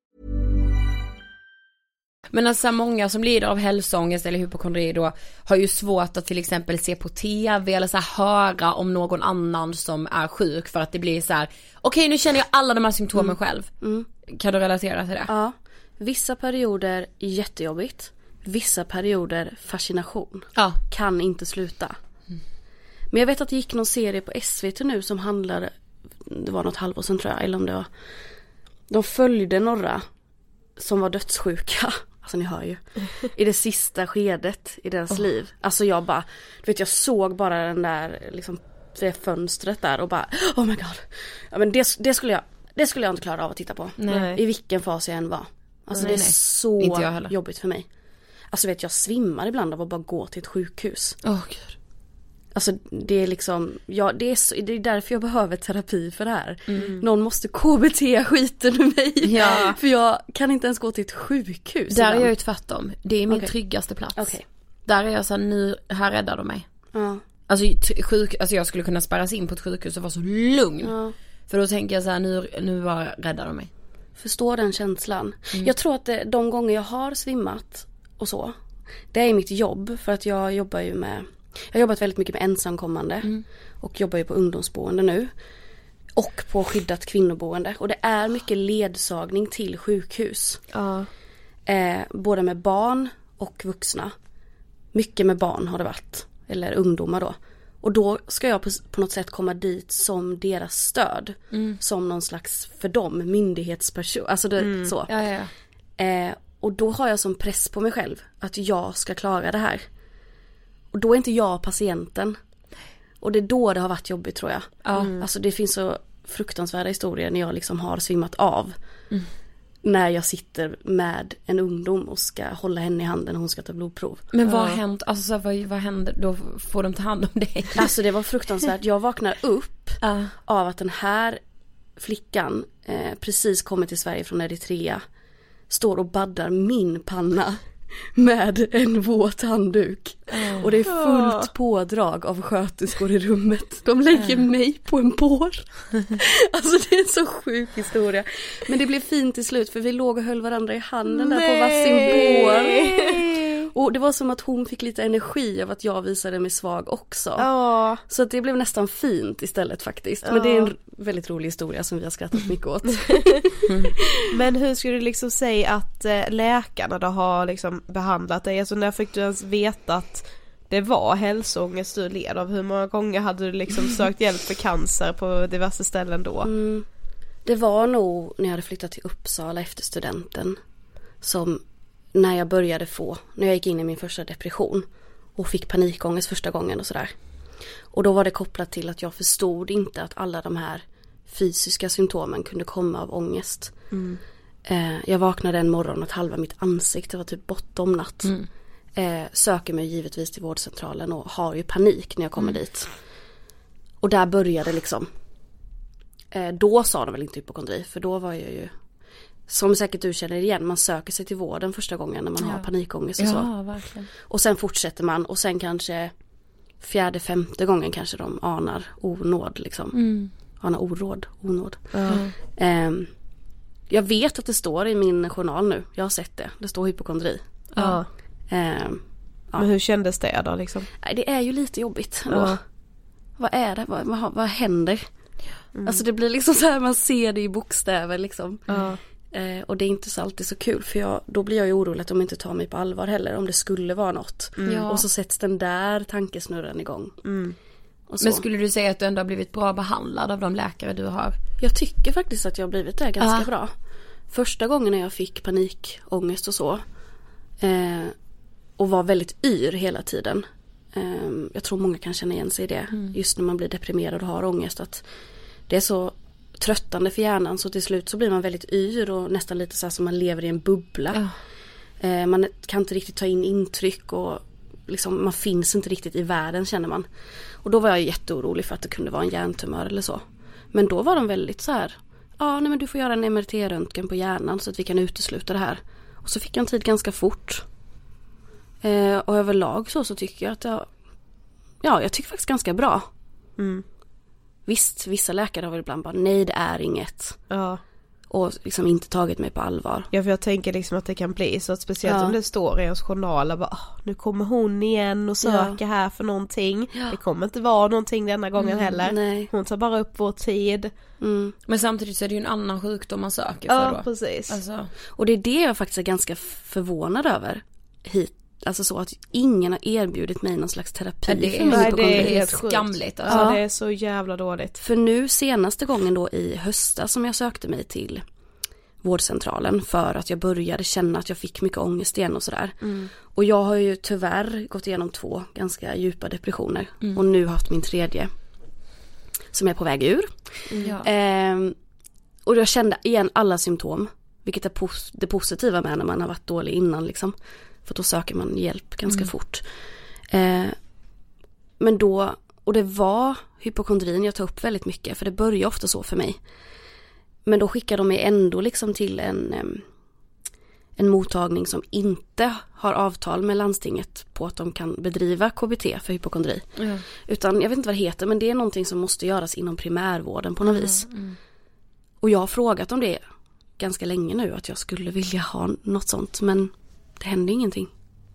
Men alltså många som lider av hälsoångest eller hypokondri då har ju svårt att till exempel se på tv eller så här höra om någon annan som är sjuk för att det blir så här okej okay, nu känner jag alla de här symptomen Mm. själv. Mm. Kan du relatera till det? Ja. Vissa perioder jättejobbigt. Vissa perioder fascination. Ja. Kan inte sluta. Men jag vet att det gick någon serie på SVT nu som handlade, det var något halvår sedan tror jag, eller om det var, de följde några som var dödssjuka. Alltså ni hör ju. I det sista skedet i deras liv. Alltså jag bara, du vet jag såg bara den där liksom det fönstret där och bara oh my god. Ja men det, det skulle jag, det skulle jag inte klara av att titta på. Nej. I vilken fas jag än var. Alltså Nej, det är nej. så jobbigt för mig. Alltså vet jag svimmar ibland av att bara gå till ett sjukhus. Åh gud. Alltså det är liksom, ja det är, så, det är därför jag behöver terapi för det här. Mm. Någon måste KBT skiten ur mig. Ja. För jag kan inte ens gå till ett sjukhus Där är jag ju tvärtom. Det är min Okej. tryggaste plats. Okej. Där är jag så här, nu, här räddar de mig. Ja. Alltså, sjuk, alltså jag skulle kunna spärras in på ett sjukhus och vara så lugn. Ja. För då tänker jag så här, nu, nu bara räddar de mig. Förstår den känslan. Mm. Jag tror att det, de gånger jag har svimmat och så. Det är mitt jobb för att jag jobbar ju med Jag har jobbat väldigt mycket med ensamkommande. Mm. Och jobbar ju på ungdomsboende nu. Och på skyddat kvinnoboende. Och det är mycket ledsagning till sjukhus. Ja. Eh, både med barn och vuxna. Mycket med barn har det varit. Eller ungdomar då. Och då ska jag på, på något sätt komma dit som deras stöd. Mm. Som någon slags, för dem, myndighetsperson. Alltså det, Mm. så. Ja, ja. Eh, och då har jag som press på mig själv att jag ska klara det här. Och då är inte jag patienten. Och det är då det har varit jobbigt tror jag. Ja. Alltså det finns så fruktansvärda historier när jag liksom har svimmat av. Mm. När jag sitter med en ungdom och ska hålla henne i handen och hon ska ta blodprov. Men vad har hänt, alltså vad, vad händer, då får de ta hand om dig? Alltså det var fruktansvärt. Jag vaknar upp av att den här flickan eh, precis kommit till Sverige från Eritrea. Står och baddar min panna med en våt handduk. Och det är fullt pådrag av sköterskor i rummet. De lägger mig på en bår. Alltså det är en så sjuk historia. Men det blev fint till slut för vi låg och höll varandra i handen där på varsin bår. Och det var som att hon fick lite energi av att jag visade mig svag också. Ja. Så att det blev nästan fint istället faktiskt. Men det är en väldigt rolig historia som vi har skrattat mycket åt. Men hur skulle du liksom säga att eh, läkarna då har liksom behandlat dig? Alltså när fick du ens veta att det var hälsoångest du led av? Hur många gånger hade du liksom sökt hjälp för cancer på diverse ställen då? Mm. Det var nog när jag hade flyttat till Uppsala efter studenten. Som när jag började få, när jag gick in i min första depression. Och fick panikångest första gången och sådär. Och då var det kopplat till att jag förstod inte att alla de här fysiska symptomen kunde komma av ångest. Mm. Eh, jag vaknade en morgon och att halva mitt ansikte var typ bottomnat. Mm. Eh, söker mig givetvis till vårdcentralen och har ju panik när jag kommer Mm. dit. Och där började liksom. Eh, då sa de väl inte hypokondri för då var jag ju som säkert du känner igen, man söker sig till vården första gången när man har Ja. panikångest och så. Ja, verkligen. Och sen fortsätter man och sen kanske fjärde, femte gången kanske de anar onåd liksom. Mm. Anar oråd, onåd. Ja. Ehm, jag vet att det står i min journal nu, jag har sett det. Det står hypokondri. Ja. Ja. Men hur kändes det då liksom? Det är ju lite jobbigt. Ja. Vad är det? Vad, vad, vad händer? Mm. Alltså det blir liksom så här, man ser det i bokstäver liksom. Ja. Eh, och det är inte så alltid så kul för jag, då blir jag ju orolig att de inte tar mig på allvar heller om det skulle vara något. Mm. Ja. Och så sätts den där tankesnurren igång. Mm. Men skulle du säga att du ändå har blivit bra behandlad av de läkare du har? Jag tycker faktiskt att jag har blivit det ganska Ja. bra. Första gången när jag fick panikångest och så. Eh, och var väldigt yr hela tiden. Eh, jag tror många kan känna igen sig i det. Just när man blir deprimerad och har ångest. Att det är så tröttande för hjärnan så till slut så blir man väldigt yr och nästan lite så här som man lever i en bubbla. Eh, man kan inte riktigt ta in intryck och liksom, man finns inte riktigt i världen känner man. Och då var jag jätteorolig för att det kunde vara en hjärntumör eller så. Men då var de väldigt så här, ja nej men du får göra en MRT-röntgen på hjärnan så att vi kan utesluta det här. Och så fick jag en tid ganska fort. Eh, och överlag så, så tycker jag att jag, ja jag tycker faktiskt ganska bra. Mm. Visst, vissa läkare har väl ibland bara nej det är inget. Ja. Och liksom inte tagit mig på allvar. Ja för jag tänker liksom att det kan bli så att speciellt Ja. om det står i ens journaler bara "Ah, nu kommer hon igen och söker här för någonting. Det kommer inte vara någonting denna gången heller. nej. Hon tar bara upp vår tid. Mm. Men samtidigt så är det ju en annan sjukdom man söker för Ja då. precis. Alltså, Och det är det jag faktiskt är ganska förvånad över. Hit. Alltså så att ingen har erbjudit mig någon slags terapi Ja, det är- för min Nej, det är helt skamligt alltså. Ja det är så jävla dåligt. För nu senaste gången då i höstas som jag sökte mig till vårdcentralen för att jag började känna att jag fick mycket ångest igen och sådär. Och jag har ju tyvärr gått igenom två ganska djupa depressioner och nu haft min tredje som är på väg ur. Ja. Ehm, och jag kände igen alla symptom. Vilket är det positiva med när man har varit dålig innan liksom. För då söker man hjälp ganska fort. Eh, men då, och det var hypokondrin jag tar upp väldigt mycket för det börjar ofta så för mig. Men då skickar de mig ändå liksom till en, en mottagning som inte har avtal med landstinget på att de kan bedriva KBT för hypokondri. Ja. Utan jag vet inte vad det heter men det är någonting som måste göras inom primärvården på något vis. Och jag har frågat om det ganska länge nu att jag skulle vilja ha något sånt men det händer ingenting.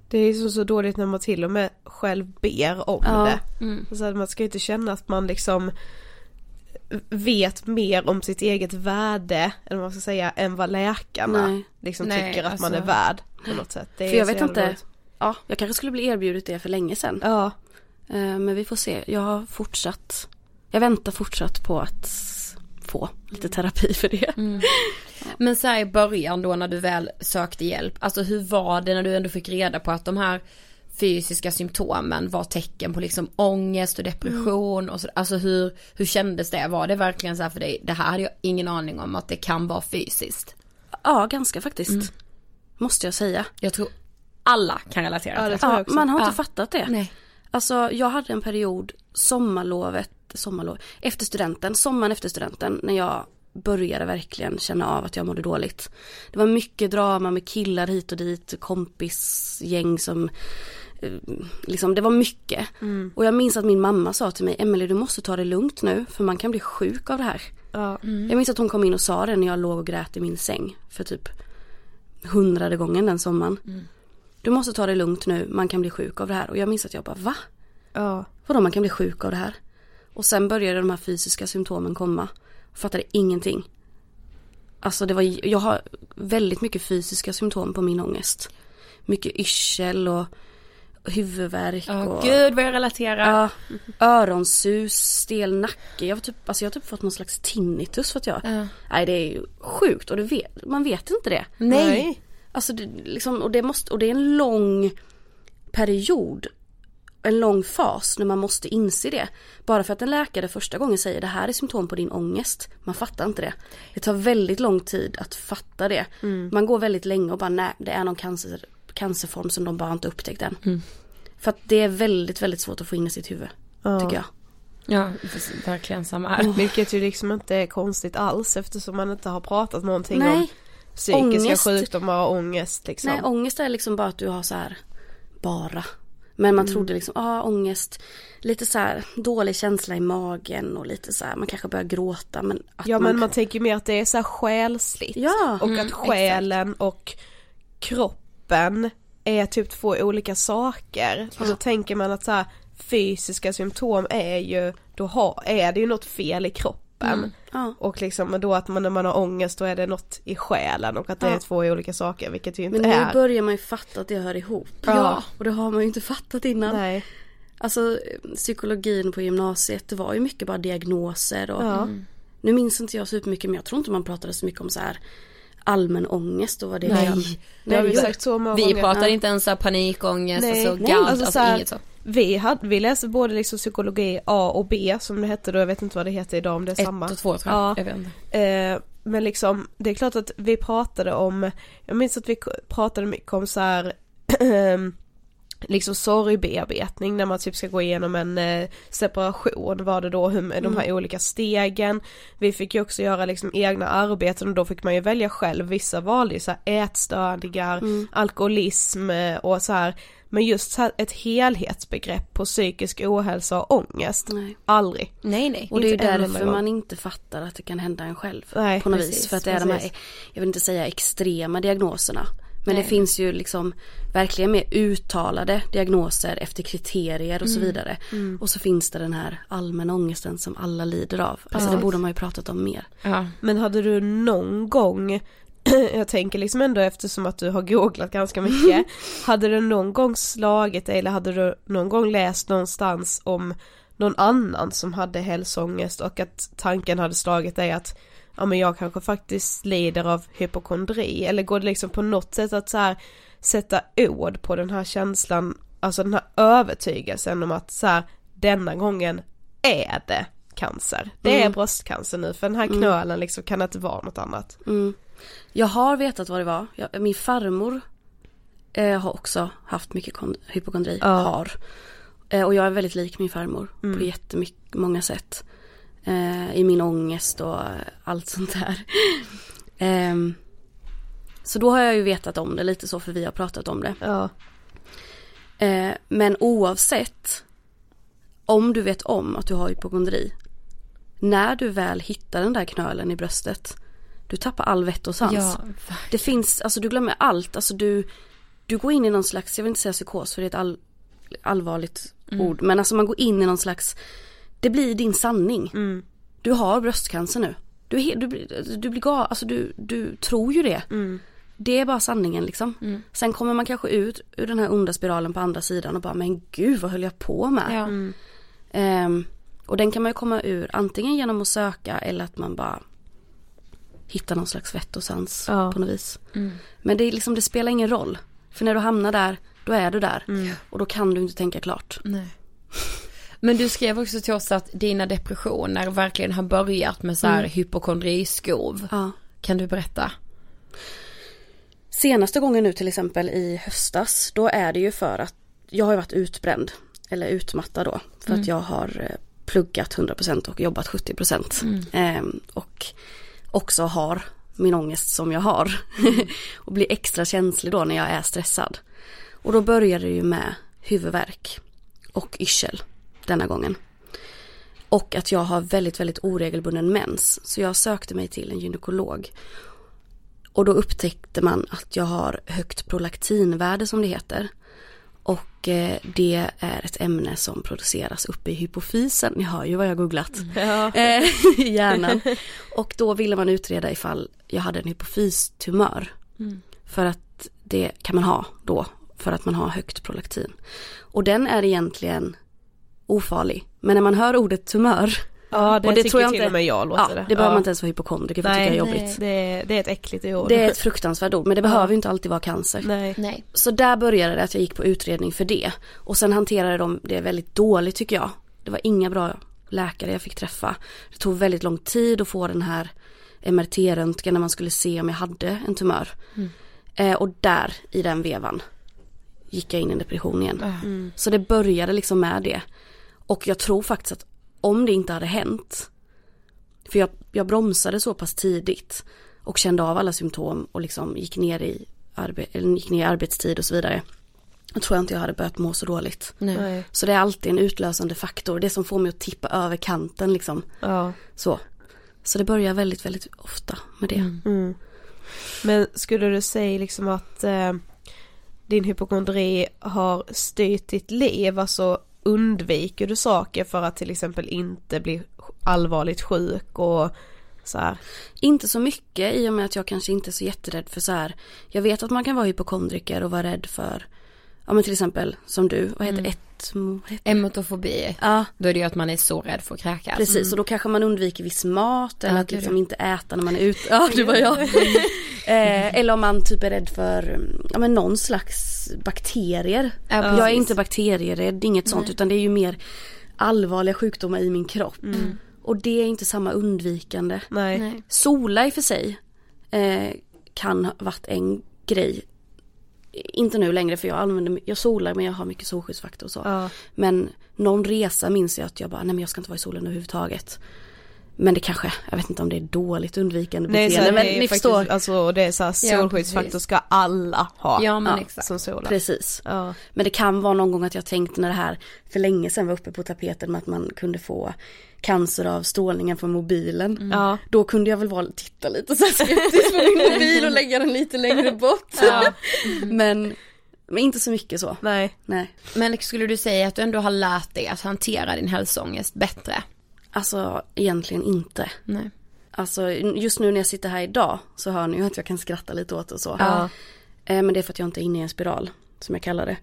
Det är så, så dåligt när man till och med själv ber om Ja. det. Så att man ska ju inte känna att man liksom vet mer om sitt eget värde, eller vad man ska säga, än vad läkarna Nej. liksom Nej, tycker att man alltså. är värd på något sätt. För jag vet inte, ja jag kanske skulle bli erbjudet det för länge sedan. Ja, Eh, Men vi får se, jag har fortsatt, jag väntar fortsatt på att få lite terapi för det. Men så här i början då när du väl sökte hjälp, alltså hur var det när du ändå fick reda på att de här fysiska symptomen var tecken på liksom ångest och depression och så, alltså hur, hur kändes det? Var det verkligen så här för dig, det här hade jag ingen aning om att det kan vara fysiskt. Ja ganska faktiskt. Måste jag säga. Jag tror alla kan relatera Ja, till det Ja, man har inte Ja. fattat det. Nej. Alltså jag hade en period, sommarlovet, sommarlov, efter studenten, sommaren efter studenten när jag började verkligen känna av att jag mådde dåligt. Det var mycket drama med killar hit och dit, kompisgäng som eh, Liksom det var mycket. Och jag minns att min mamma sa till mig, Emelie du måste ta det lugnt nu för man kan bli sjuk av det här. ja. Jag minns att hon kom in och sa det när jag låg och grät i min säng för typ hundrade gången den sommaren. Du måste ta det lugnt nu, man kan bli sjuk av det här. Och jag minns att jag bara va? ja. Vadå man kan bli sjuk av det här? Och sen började de här fysiska symptomen komma. Fattade ingenting. Alltså det var, jag har väldigt mycket fysiska symptom på min ångest. Mycket yrsel och huvudvärk Ja, och gud vad jag relaterar. ja, öronsus, stel nacke. Jag har typ, alltså jag har typ fått någon slags tinnitus för att jag, Ja. nej det är ju sjukt och vet, man vet inte det. Nej. Alltså det, liksom, och det måste, och det är en lång period, en lång fas när man måste inse det. Bara för att en läkare första gången säger det här är symptom på din ångest, man fattar inte det. Det tar väldigt lång tid att fatta det. Man går väldigt länge och bara nej, det är någon cancer, cancerform som de bara inte upptäckt än. För att det är väldigt, väldigt svårt att få in i sitt huvud, Ja. tycker jag. Ja, verkligen samma här. Vilket ju liksom inte är konstigt alls eftersom man inte har pratat någonting Nej. om psykiska Ångest. sjukdomar och ångest liksom. Nej, ångest är liksom bara att du har så här bara. Men man trodde liksom, ja ah, ångest, lite så här dålig känsla i magen och lite så här, man kanske börjar gråta men att Ja man, men man tänker mer att det är så här själsligt. Ja, Och mm, att själen och kroppen är typ två olika saker. Och då tänker man att så här, fysiska symptom är ju, då har, är det ju något fel i kroppen. Ja. Och liksom men då att man när man har ångest då är det något i själen och att det Ja. är två olika saker vilket ju inte Men nu är. börjar man ju fatta att det hör ihop. Ja. Och det har man ju inte fattat innan. Nej. Alltså psykologin på gymnasiet, det var ju mycket bara diagnoser och Ja. Nu minns inte jag supermycket men jag tror inte man pratade så mycket om så här allmän ångest och vad det Nej. kan. Det har vi sagt så många Vi gånger. pratar inte ens så här panikångest, Nej, alltså nej, galt, alltså alltså, så här- inget så. Vi, hade, vi läste både liksom psykologi A och B som det hette då, jag vet inte vad det heter idag om det är Ett samma. och två tror jag. Ja. jag vet inte. Eh, men liksom, det är klart att vi pratade om, jag minns att vi pratade mycket om så här liksom sorgbearbetning när man typ ska gå igenom en eh, separation var det då hur, med de här olika stegen. Vi fick ju också göra liksom egna arbeten och då fick man ju välja själv. Vissa valde ju så här ätstörningar, alkoholism eh, och så här. Men just så här ett helhetsbegrepp på psykisk ohälsa och ångest. Nej. Aldrig. Nej nej. Och det är ju därför man inte fattar att det kan hända en själv. Nej, på något precis, vis. För att det är de här, precis. jag vill inte säga extrema diagnoserna. Men Nej. det finns ju liksom verkligen mer uttalade diagnoser efter kriterier och så Mm. vidare. Och så finns det den här allmänna ångesten som alla lider av. Alltså det borde man ju pratat om mer. Ja. Men hade du någon gång, jag tänker liksom ändå eftersom att du har googlat ganska mycket, hade du någon gång slagit dig eller hade du någon gång läst någonstans om någon annan som hade hälsoångest och att tanken hade slagit dig att ja men jag kanske faktiskt lider av hypokondri eller går det liksom på något sätt att så här sätta ord på den här känslan, alltså den här övertygelsen om att så här denna gången är det cancer. Det är bröstcancer nu för den här knölen liksom kan inte vara något annat. Mm. Jag har vetat vad det var. Jag, min farmor eh, har också haft mycket kon- hypokondri. Ja. Har. Eh, och jag är väldigt lik min farmor Mm. på jättemycket, många sätt. Eh, I min ångest och allt sånt där. Ehm, så då har jag ju vetat om det lite så för vi har pratat om det. Ja. Eh, men oavsett om du vet om att du har hypokondri. När du väl hittar den där knölen i bröstet. Du tappar all vett och sans. Ja, Det finns, alltså du glömmer allt. Alltså du, du går in i någon slags, jag vill inte säga psykos för det är ett all, allvarligt ord. Men alltså man går in i någon slags, det blir din sanning. Du har bröstcancer nu. Du, du, du blir gal, alltså du, du tror ju det. Det är bara sanningen liksom. Sen kommer man kanske ut ur den här onda spiralen på andra sidan och bara men gud vad höll jag på med? ja. Ehm, och den kan man ju komma ur antingen genom att söka eller att man bara hittar någon slags vett och sans Ja. på något vis. Men det, är liksom, det spelar ingen roll. För när du hamnar där, då är du där. Och då kan du inte tänka klart. Nej. Men du skrev också till oss att dina depressioner verkligen har börjat med så här hypokondriskov. Ja. Kan du berätta? Senaste gången nu till exempel i höstas, då är det ju för att jag har varit utbränd. Eller utmattad då. För att jag har eh, pluggat 100% och jobbat 70%. Ehm, och också har min ångest som jag har. och blir extra känslig då när jag är stressad. Och då börjar det ju med huvudvärk och yrsel denna gången. Och att jag har väldigt, väldigt oregelbunden mens. Så jag sökte mig till en gynekolog. Och då upptäckte man att jag har högt prolaktinvärde som det heter. Och eh, det är ett ämne som produceras uppe i hypofysen. Ni hör ju vad jag googlat. Eh, I hjärnan. Och då ville man utreda ifall jag hade en hypofystumör. För att det kan man ha då. För att man har högt prolaktin. Och den är egentligen ofarlig. Men när man hör ordet tumör. Ja det, och det tror jag till inte, och med jag låter ja, det. det behöver ja. man inte ens vara hypokondriker för att tycka Nej, är jobbigt. det, är- det är ett äckligt ord. Det är ett fruktansvärt ord men det behöver ju inte alltid vara cancer. Nej. Nej. Så där började det att jag gick på utredning för det. Och sen hanterade de det väldigt dåligt tycker jag. Det var inga bra läkare jag fick träffa. Det tog väldigt lång tid att få den här MRT-röntgen när man skulle se om jag hade en tumör. Eh, och där i den vevan gick jag in i en depression igen. Så det började liksom med det. Och jag tror faktiskt att om det inte hade hänt, för jag, jag bromsade så pass tidigt och kände av alla symptom och liksom gick ner i, arbe- eller gick ner i arbetstid och så vidare. Då tror jag inte jag hade börjat må så dåligt. Nej. Så det är alltid en utlösande faktor, det som får mig att tippa över kanten liksom. Ja. Så. Så det börjar väldigt, väldigt ofta med det. Mm. Men skulle du säga liksom att eh, din hypokondri har styrt ditt liv, alltså undviker du saker för att till exempel inte bli allvarligt sjuk och så här. Inte så mycket i och med att jag kanske inte är så jätterädd för så här. Jag vet att man kan vara hypokondriker och vara rädd för ja men till exempel som du, vad heter Mm. ett, Emotofobi, Ja. då är det ju att man är så rädd för att kräkas. Precis, och då kanske man undviker viss mat eller Ja, att liksom inte äta när man är ute. Ja, du var jag. eh, eller om man typ är rädd för, ja men någon slags bakterier. Ja, jag är inte bakterierädd, inget sånt, Nej. utan det är ju mer allvarliga sjukdomar i min kropp. Mm. Och det är inte samma undvikande. Nej. Nej. Sola i och för sig eh, kan ha varit en grej. Inte nu längre för jag använder, jag solar men jag har mycket solskyddsfaktor och så. Ja. Men någon resa minns jag att jag bara, nej men jag ska inte vara i solen överhuvudtaget. Men det kanske, jag vet inte om det är dåligt undvikande Nej beteende. Men ni faktiskt, förstår. alltså det är så här, Ja, solskyddsfaktor ska alla ha. Ja men Ja, exakt. Som solar. Precis. Ja. Men det kan vara någon gång att jag tänkt när det här för länge sedan var uppe på tapeten med att man kunde få cancer av strålningen från mobilen. Ja. Då kunde jag väl vara, titta lite så skeptiskt på min mobil och lägga den lite längre bort. Ja. Men, men inte så mycket så. Nej. Nej. Men skulle du säga att du ändå har lärt dig att hantera din hälsoångest bättre? Alltså egentligen inte. Nej. Alltså just nu när jag sitter här idag så hör ni ju att jag kan skratta lite åt och så. Ja. Eh, Men det är för att jag inte är inne i en spiral, som jag kallar det.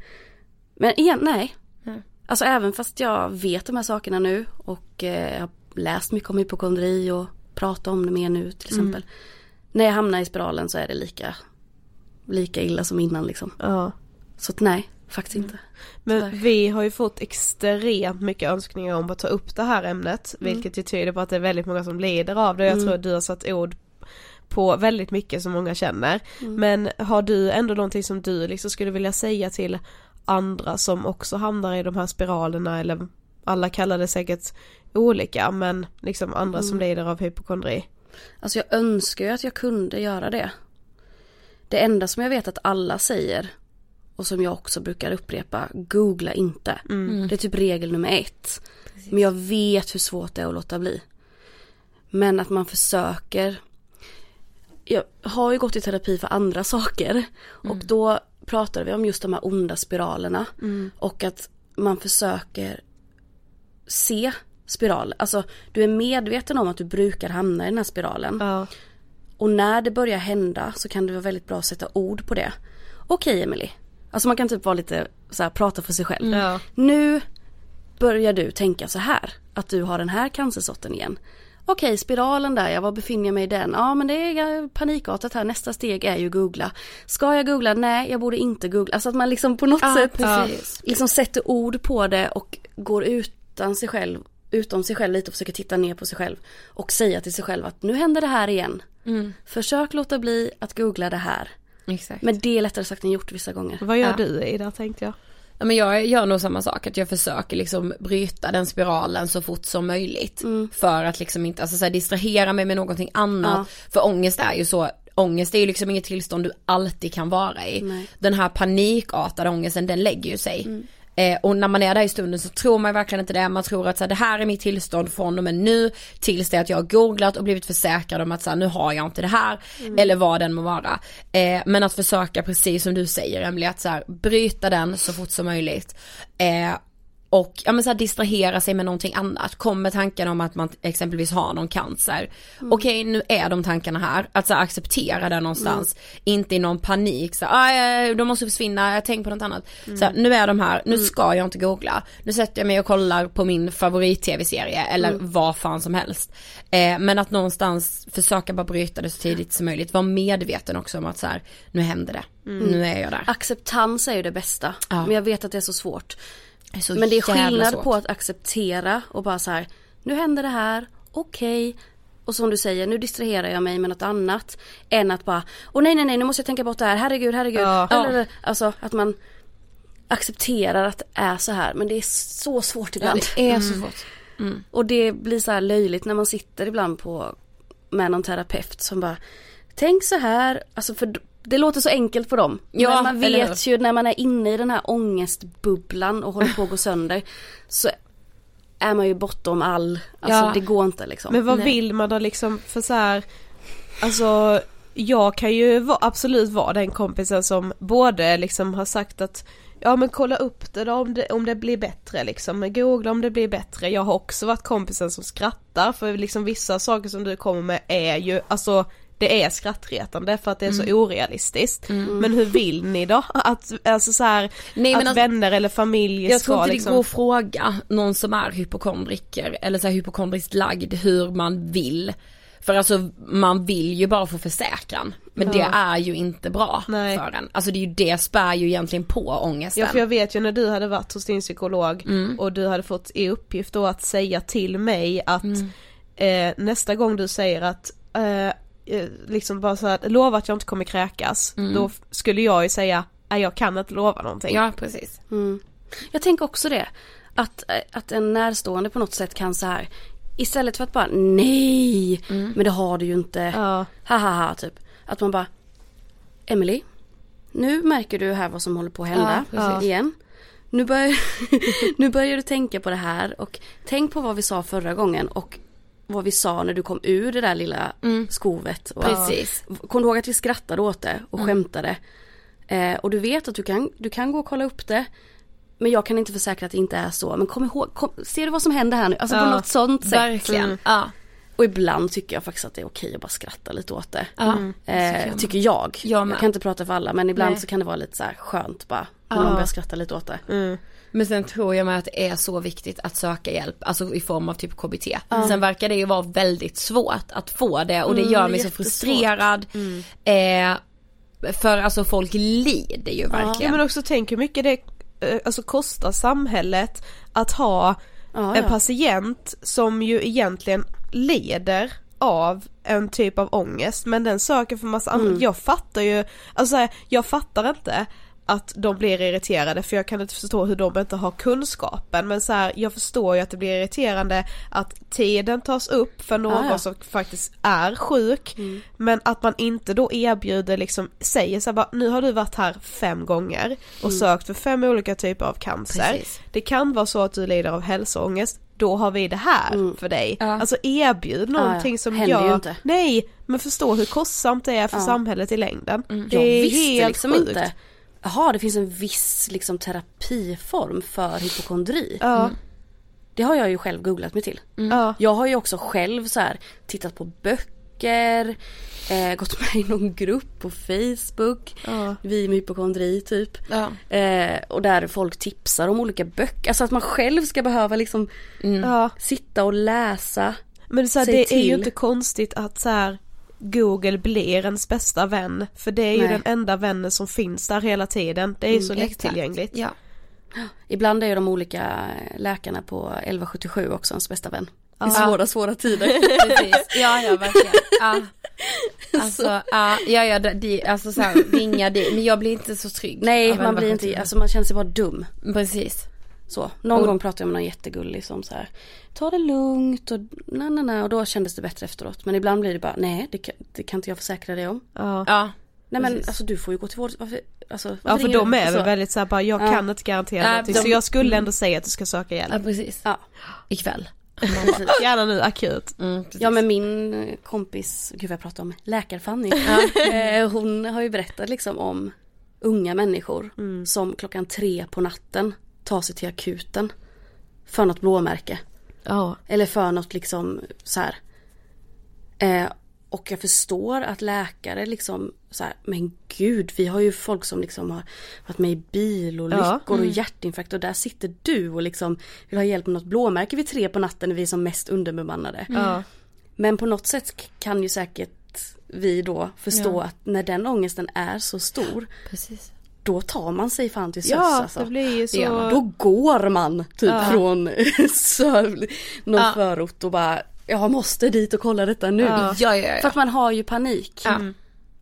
Men igen, nej. Nej. Alltså även fast jag vet de här sakerna nu och eh, jag har läst mycket om hypokondri och pratat om det mer nu till exempel. När jag hamnar i spiralen så är det lika, lika illa som innan liksom. Ja. Så att nej, faktiskt inte. Men Tyvärr. vi har ju fått extremt mycket önskningar om att ta upp det här ämnet. Mm. Vilket ju tyder på att det är väldigt många som lider av det. Jag Mm. tror att du har satt ord på väldigt mycket som många känner. Mm. Men har du ändå någonting som du liksom skulle vilja säga till andra som också hamnar i de här spiralerna eller alla kallar det säkert olika men liksom andra som Mm. lider av hypokondri. Alltså jag önskar ju att jag kunde göra det. Det enda som jag vet att alla säger och som jag också brukar upprepa, googla inte. Det är typ regel nummer ett. Men jag vet hur svårt det är att låta bli. Men att man försöker. Jag har ju gått i terapi för andra saker och då pratade vi om just de här onda spiralerna och att man försöker se spiral. Alltså du är medveten om att du brukar hamna i den här spiralen. Ja. Och när det börjar hända så kan det vara väldigt bra att sätta ord på det. Okej Emily. Alltså man kan typ vara lite så här, prata för sig själv. Ja. Nu börjar du tänka så här. Att du har den här cancersorten igen. Okej, spiralen där, ja, var befinner jag mig i den? Ja men det är panikartat här, nästa steg är ju googla. Ska jag googla? Nej, jag borde inte googla. Alltså att man liksom på något Ja, sätt precis. liksom sätter ord på det och går utan sig själv, utom sig själv lite och försöker titta ner på sig själv. Och säga till sig själv att nu händer det här igen. Mm. Försök låta bli att googla det här. Exakt. Men det är lättare sagt än gjort vissa gånger. Vad gör Ja. du i det tänkte jag? Ja, men jag gör nog samma sak, att jag försöker liksom bryta den spiralen så fort som möjligt. För att liksom inte, alltså så här, distrahera mig med någonting annat. För ångest är ju så, ångest är ju liksom inget tillstånd du alltid kan vara i. Nej. Den här panikartade ångesten, den lägger ju sig. Eh, och när man är där i stunden så tror man verkligen inte det. Man tror att så här, det här är mitt tillstånd från och med nu tills det att jag har googlat och blivit försäkrad om att så här, nu har jag inte det här. Eller vad den må vara. Eh, men att försöka precis som du säger Emily, att så här, bryta den så fort som möjligt. Eh, och ja, men så här, distrahera sig med någonting annat. Kom med tanken om att man exempelvis har någon cancer. Okej nu är de tankarna här. Att så här, acceptera det någonstans. Inte i någon panik. Så, här, "Ah, de måste försvinna, jag tänker på något annat. Så här, nu är de här, nu ska jag inte googla. Nu sätter jag mig och kollar på min favorit tv-serie eller vad fan som helst. Eh, men att någonstans försöka bara bryta det så tidigt som möjligt. Vara medveten också om att så nu händer det. Nu är jag där. Acceptans är ju det bästa. Ja. Men jag vet att det är så svårt. Det Men det är skillnad svårt. på att acceptera och bara så här. Nu händer det här, okej. Och som du säger, nu distraherar jag mig med något annat. Än att bara, åh nej nej nej nu måste jag tänka bort det här, herregud herregud. Ja. Eller, Alltså att man accepterar att det är så här. Men det är så svårt Ja, ibland. det är så svårt. Och det blir så här löjligt när man sitter ibland på med någon terapeut som bara Tänk så här, alltså för det låter så enkelt på dem. Ja, men man vet ju när man är inne i den här ångestbubblan och håller på att gå sönder så är man ju bortom all, alltså Ja. det går inte liksom. Men vad Nej. vill man då liksom för så här, alltså jag kan ju absolut vara den kompisen som både liksom har sagt att ja men kolla upp det då om det, om det blir bättre liksom, googla om det blir bättre. Jag har också varit kompisen som skrattar för liksom vissa saker som du kommer med är ju, alltså det är skrattretande för att det är så Mm. orealistiskt. Men hur vill ni då? Att, alltså så här, Nej, att alltså- vänner eller familj Jag ska tror inte det liksom... går att fråga någon som är hypokondriker eller så här hypokondriskt lagd hur man vill. För alltså man vill ju bara få försäkran. Men Ja. det är ju inte bra Nej. för en. Alltså det är ju det spär ju egentligen på ångesten. Ja för jag vet ju när du hade varit hos din psykolog Mm. och du hade fått i uppgift då att säga till mig att Mm. eh, nästa gång du säger att eh, liksom bara så här, lova att jag inte kommer kräkas, Mm. då skulle jag ju säga, nej jag kan inte lova någonting. Ja precis. Mm. Jag tänker också det. Att, eh, att en närstående på något sätt kan så här Istället för att bara nej, men det har du ju inte. Ja. Ha ha ha typ. Att man bara Emily, nu märker du här vad som håller på att hända Ja, igen. Nu börjar, nu börjar du tänka på det här och tänk på vad vi sa förra gången och vad vi sa när du kom ur det där lilla skovet. Och, Precis. Kom du ihåg att vi skrattade åt det och skämtade? Eh, och du vet att du kan, du kan gå och kolla upp det. Men jag kan inte försäkra att det inte är så. Men kom ihåg, kom, ser du vad som händer här nu? Alltså på Ja, något sånt sätt. Verkligen. Mm. Ja. Och ibland tycker jag faktiskt att det är okej att bara skratta lite åt det. Ja. Eh, tycker jag. Jag. Jag kan inte prata för alla men ibland Nej. så kan det vara lite så här skönt bara. När man börjar skratta lite åt det. Men sen tror jag med att det är så viktigt att söka hjälp, alltså i form av typ KBT. Sen verkar det ju vara väldigt svårt att få det och det gör mig så jättesvårt. frustrerad. Eh, för alltså folk lider ju Ja verkligen. men också tänk hur mycket det eh, alltså, kostar samhället att ha Ja, en ja. patient som ju egentligen lider av en typ av ångest men den söker för massa Mm. annat. Jag fattar ju, alltså jag fattar inte att de blir irriterade för jag kan inte förstå hur de inte har kunskapen men så här, jag förstår ju att det blir irriterande att tiden tas upp för någon Ja, ja. som faktiskt är sjuk men att man inte då erbjuder liksom, säger så här bara, nu har du varit här fem gånger och sökt för fem olika typer av cancer. Precis. Det kan vara så att du lider av hälsoångest, då har vi det här för dig. Ja. Alltså erbjud någonting som Händer gör, ju inte. nej men förstå hur kostsamt det är för Ja. samhället i längden. Det Jag är visste helt liksom sjukt. inte. Jaha det finns en viss liksom terapiform för hypokondri. Ja, Det har jag ju själv googlat mig till. ja, Jag har ju också själv så här tittat på böcker, eh, gått med i någon grupp på Facebook, ja. vi med hypokondri typ. Ja. Eh, och där folk tipsar om olika böcker, alltså att man själv ska behöva liksom ja. sitta och läsa. Men så här, det är ju till. inte konstigt att så här, Google blir ens bästa vän, för det är ju Nej. den enda vännen som finns där hela tiden. Det är ju så exakt. lättillgängligt. Ja. Ibland är ju de olika läkarna på 1177 också ens bästa vän. Ja. I svåra, svåra tider. Precis. Ja, ja verkligen. Ja. Alltså, ja, ja, ja, alltså så här, ringa dit, men jag blir inte så trygg. Nej man blir 1177. inte, alltså man känner sig bara dum. Precis. Så, någon Och- gång pratade jag med någon jättegullig som så här, ta det lugnt och na, na, na, och då kändes det bättre efteråt. Men ibland blir det bara, nej det kan, det kan inte jag försäkra dig om. Ja. Ja. Nej men Precis. alltså du får ju gå till vård, varför, alltså, varför Ja för de är väl Så. väldigt såhär bara, jag Ja. kan inte garantera Nej, någonting de- så jag skulle ändå säga att du ska söka hjälp. ja, precis. Ja, Ikväll. Gärna nu akut. Mm. Ja men min eh, kompis, gud vad jag pratar om, läkar-Fanny. eh, hon har ju berättat liksom om unga människor som klockan tre på natten tar sig till akuten. För något blåmärke. Ja. Eller för något liksom så här. Eh, och jag förstår att läkare liksom så här, men gud vi har ju folk som liksom har varit med i bilolyckor Ja. och hjärtinfarkt och där sitter du och liksom vill ha hjälp med något blåmärke vid tre på natten när vi är som mest underbemannade. Ja. Men på något sätt kan ju säkert vi då förstå Ja. att när den ångesten är så stor Precis. Då tar man sig fan till sös Ja, alltså. det blir ju så. man. Då går man typ Ja. från någon Ja. förort och bara jag måste dit och kolla detta nu. Ja. Ja, ja, För ja. att man har ju panik. Ja.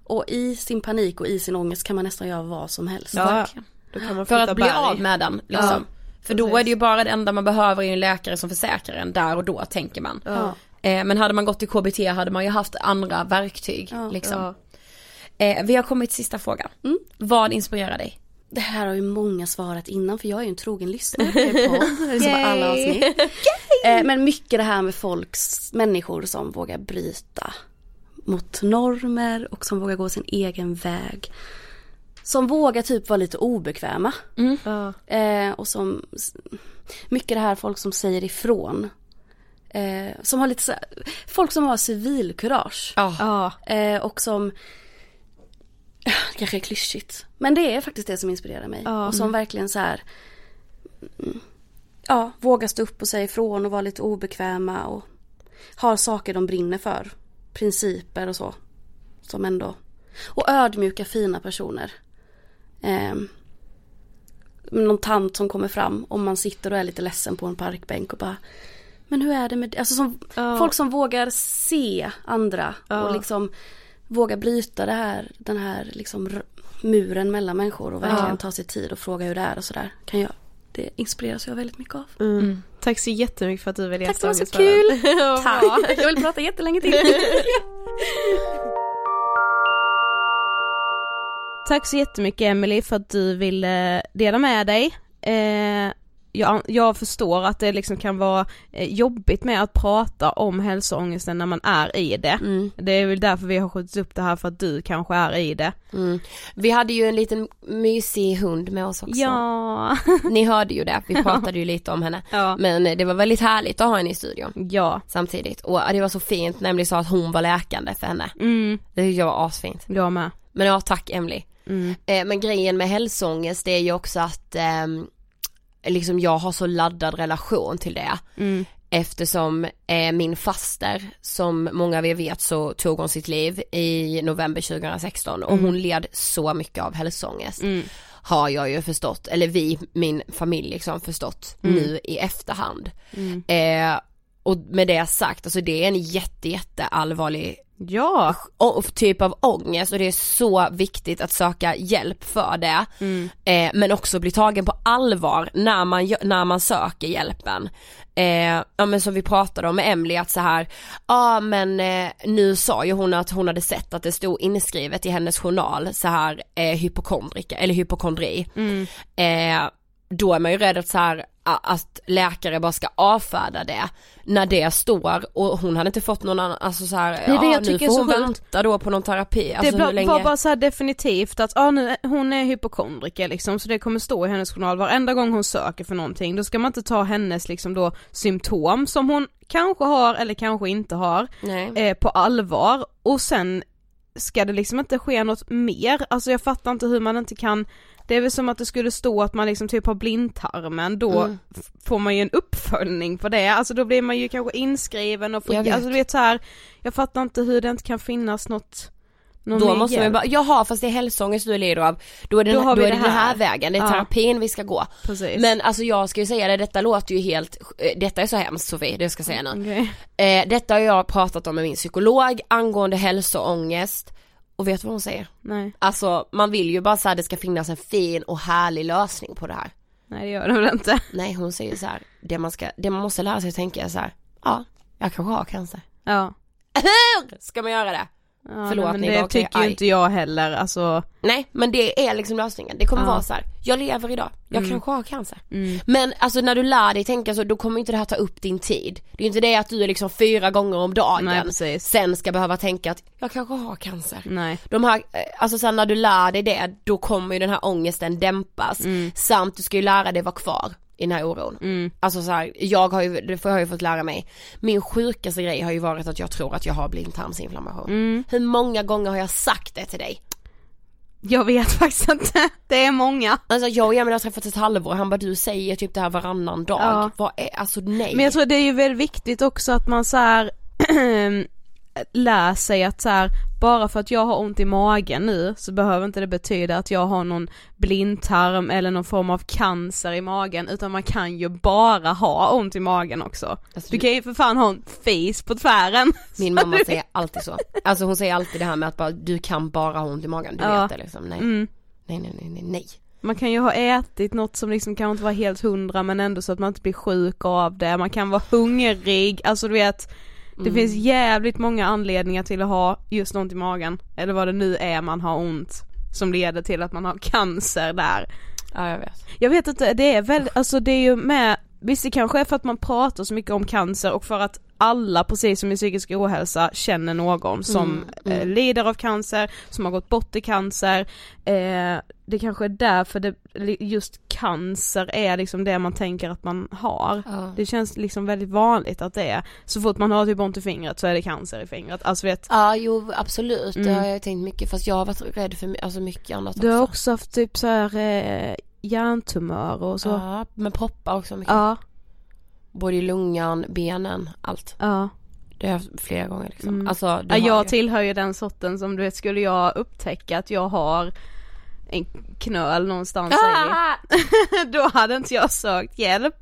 Och i sin panik och i sin ångest kan man nästan göra vad som helst. Ja, verkligen. Då kan man För att bli berg. av med den liksom. För då precis. är det ju bara det enda man behöver är en läkare som försäkrar en där och då tänker man. Ja. Eh, men hade man gått till KBT hade man ju haft andra verktyg Ja. liksom. Eh, vi har kommit till sista frågan. Mm. Vad inspirerar dig? Det här har ju många svarat innan för jag är ju en trogen lyssnare på er podd. som alla avsnitt. Eh, Men mycket det här med folks, människor som vågar bryta mot normer och som vågar gå sin egen väg. Som vågar typ vara lite obekväma. Ja. Eh, och som, mycket det här folk som säger ifrån. Eh, som har lite så folk som har civilkurage. Ja. Eh, och som, det kanske är klyschigt. Men det är faktiskt det som inspirerar mig. Ja. Och som verkligen så här, mm, ja, vågar stå upp och säga ifrån och vara lite obekväma och har saker de brinner för. Principer och så. Som ändå, och ödmjuka fina personer. Eh, någon tant som kommer fram om man sitter och är lite ledsen på en parkbänk och bara Men hur är det med Alltså som, Ja. folk som vågar se andra Ja. och liksom våga bryta det här, den här liksom muren mellan människor och verkligen Ja. ta sig tid och fråga hur det är och sådär. Kan jag, det inspireras jag väldigt mycket av. Mm. Tack så jättemycket för att du ville Tack, det var så gästa kul! Tack! Jag vill prata jättelänge till. Tack så jättemycket Emily för att du ville dela med dig. Eh, jag, jag förstår att det liksom kan vara eh, jobbigt med att prata om hälsoångesten när man är i det. Mm. Det är väl därför vi har skjutit upp det här för att du kanske är i det. Mm. Vi hade ju en liten mysig hund med oss också. Ja. Ni hörde ju det, vi pratade ju lite om henne. Ja. Men eh, det var väldigt härligt att ha henne i studion Ja. samtidigt. Och det var så fint när Emily sa att hon var läkande för henne. Mm, Det tyckte jag var asfint. jag med. Men ja, tack Emily. Mm. Eh, men grejen med hälsoångest det är ju också att ehm, liksom jag har så laddad relation till det. Mm. Eftersom eh, min faster, som många av er vet så tog hon sitt liv i november 2016 och hon led så mycket av hälsoångest. Mm. Har jag ju förstått, eller vi, min familj liksom förstått Mm. nu i efterhand. Mm. Eh, och med det sagt, alltså det är en jätte jätte allvarlig Ja. typ av ångest och det är så viktigt att söka hjälp för det. Mm. Eh, men också bli tagen på allvar när man, när man söker hjälpen. Eh, ja men som vi pratade om med Emily att så här, ja men eh, nu sa ju hon att hon hade sett att det stod inskrivet i hennes journal så här eh, hypokondrika eller hypokondri. Mm. Eh, då är man ju rädd att så här, att läkare bara ska avfärda det när det står och hon hade inte fått någon annan, alltså så här, är det ja jag nu får hon vänta då på någon terapi, alltså det länge? var bara så definitivt att, ah, nu, hon är hypokondriker liksom, så det kommer stå i hennes journal. Varenda gång hon söker för någonting, då ska man inte ta hennes liksom då symptom som hon kanske har eller kanske inte har, eh, på allvar. Och sen ska det liksom inte ske något mer, alltså jag fattar inte hur man inte kan det är väl som att det skulle stå att man liksom typ har blindtarmen, då Mm. får man ju en uppföljning på det, alltså då blir man ju kanske inskriven och får, alltså du vet så här, jag fattar inte hur det inte kan finnas något någon Då måste man ju bara, jaha fast det är hälsoångest du lider av, då är det, Då har då vi är det det den här. här vägen, det är Ja. terapin vi ska gå. Precis. Men alltså jag ska ju säga det, detta låter ju helt, eh, detta är så hemskt Sofie, det ska jag säga nu. Okej. Eh, detta har jag pratat om med min psykolog angående hälsoångest och vet du vad hon säger? Nej, Alltså man vill ju bara att det ska finnas en fin och härlig lösning på det här. nej det gör det väl inte. Nej hon säger så här, det man ska, det man måste lära sig att tänka är så här, ja, jag kanske har cancer. Ja. Hur ska man göra det? Ja Förlåt, nej, men det var okej, tycker ju inte jag heller, alltså. Nej men det är liksom lösningen, det kommer Ja. vara så här. jag lever idag, jag Mm. kanske har cancer. Mm. Men alltså när du lär dig tänka så, då kommer inte det här ta upp din tid. Det är inte det att du är liksom fyra gånger om dagen Nej precis. sen ska behöva tänka att jag kanske har cancer. Nej. De här, eh, alltså sen när du lär dig det, då kommer ju den här ångesten dämpas. Mm. Samt du ska ju lära dig vara kvar i den här oron. Mm. Alltså så här, jag har ju, det får jag ju fått lära mig. Min sjukaste grej har ju varit att jag tror att jag har blindtarmsinflammation. Mm. Hur många gånger har jag sagt det till dig? Jag vet faktiskt inte, det är många. Alltså jag och Emil har träffats ett halvår, han bara du säger typ det här varannan dag. Ja. Vad är, alltså nej. Men jag tror det är ju väldigt viktigt också att man så här lär sig att så här, bara för att jag har ont i magen nu så behöver inte det betyda att jag har någon blindtarm eller någon form av cancer i magen utan man kan ju bara ha ont i magen också. Alltså, Du kan ju för fan ha en fis på tvären. Min mamma säger alltid så. Alltså hon säger alltid det här med att bara, du kan bara ha ont i magen, du Ja. vet det liksom. Nej. Mm. nej, nej, nej, nej, nej. Man kan ju ha ätit något som liksom kanske inte var helt hundra men ändå så att man inte blir sjuk av det, man kan vara hungrig, alltså du vet Det Mm. finns jävligt många anledningar till att ha just ont i magen, eller vad det nu är man har ont som leder till att man har cancer där. Ja jag vet. Jag vet inte, det är väl, alltså det är ju med, visst det kanske är för att man pratar så mycket om cancer och för att alla, precis som i psykisk ohälsa, känner någon som Mm, mm. Eh, lider av cancer, som har gått bort i cancer. Eh, det kanske är därför det, just cancer är liksom det man tänker att man har. Ja. Det känns liksom väldigt vanligt att det är, så fort man har typ ont i fingret så är det cancer i fingret. Alltså vet, Ja jo absolut, det Mm. har jag tänkt mycket fast jag har varit rädd för alltså mycket annat du har också. också haft typ så här eh, hjärntumörer och så. Ja, men proppar också mycket. Ja, Både i lungan, benen, allt. ja. Det har jag haft flera gånger liksom. Mm. Alltså, ja jag ju. tillhör ju den sorten som du vet, skulle jag upptäcka att jag har en knöl någonstans Ah! i, då hade inte jag sökt hjälp.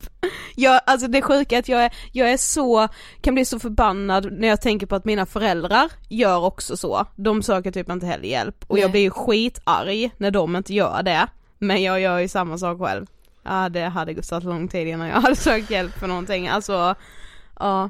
Jag, alltså det sjuka är att jag är, jag är så, kan bli så förbannad när jag tänker på att mina föräldrar gör också så. De söker typ inte heller hjälp och jag Nej. blir ju skitarg när de inte gör det. Men jag gör ju samma sak själv. Ja det hade gått lång tid innan jag hade sökt hjälp för någonting, alltså ja.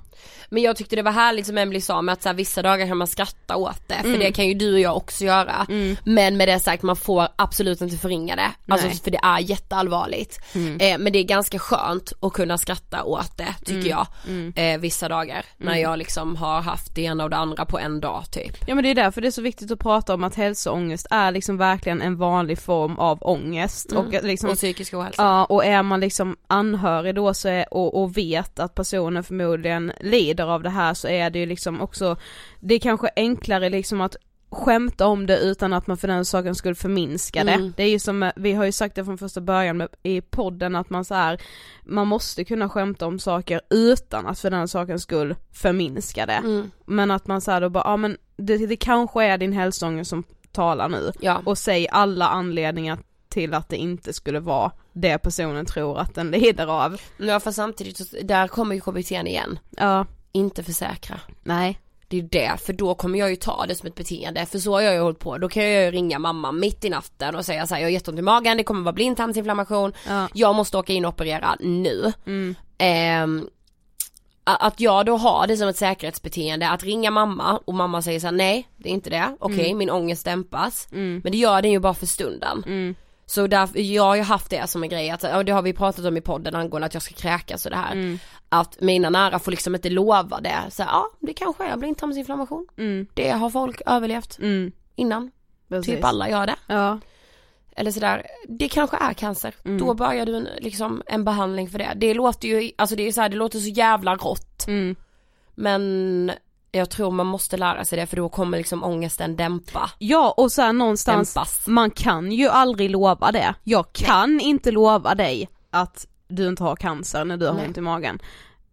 Men jag tyckte det var härligt som Emily sa med att så här, vissa dagar kan man skratta åt det, för Mm. det kan ju du och jag också göra. Mm. Men med det sagt, man får absolut inte förringa det. Alltså för det är jätteallvarligt. Mm. Eh, men det är ganska skönt att kunna skratta åt det tycker Mm. jag. Mm. Eh, vissa dagar när Mm. jag liksom har haft det ena och det andra på en dag typ. Ja men det är därför det är så viktigt att prata om att hälsoångest är liksom verkligen en vanlig form av ångest och liksom Och psykisk ohälsa. Ja och är man liksom anhörig då så är, och, och vet att personen förmodligen lider av det här så är det ju liksom också Det är kanske enklare liksom att skämta om det utan att man för den saken skulle förminska det. Mm. Det är ju som, vi har ju sagt det från första början i podden att man så här, man måste kunna skämta om saker utan att för den saken skull förminska det. Mm. Men att man säger då bara, ja men det, det kanske är din hälsoångest som talar nu. Ja. Och säg alla anledningar till att det inte skulle vara det personen tror att den lider av. Ja för samtidigt, där kommer ju KBT igen. Ja. Inte försäkra. Nej. Det är det, för då kommer jag ju ta det som ett beteende, för så har jag ju hållit på. Då kan jag ju ringa mamma mitt i natten och säga så här, jag har jätteont i magen, det kommer vara blindtarmsinflammation, Ja. jag måste åka in och operera nu. Mm. A- att jag då har det som ett säkerhetsbeteende, att ringa mamma och mamma säger så här, nej det är inte det, okej Mm. min ångest dämpas. Mm. Men det gör den ju bara för stunden. Så därför, jag har ju haft det som en grej att, ja, det har vi pratat om i podden angående att jag ska kräkas och det här. Mm. Att mina nära får liksom inte lova det, så ja det kanske är blindtarmsinflammation. Mm. Det har folk överlevt Mm. innan. Precis. Typ alla gör det. Ja. Eller sådär, det kanske är cancer. Mm. Då börjar du en, liksom en behandling för det. Det låter ju, alltså det är så här, det låter så jävla rått. Mm. Men jag tror man måste lära sig det för då kommer liksom ångesten dämpa. Ja och sen någonstans, Dämpas. man kan ju aldrig lova det. Jag kan inte lova dig att du inte har cancer när du har Nej. ont i magen.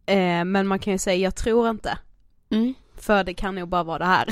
Eh, men man kan ju säga jag tror inte. Mm. För det kan nog bara vara det här.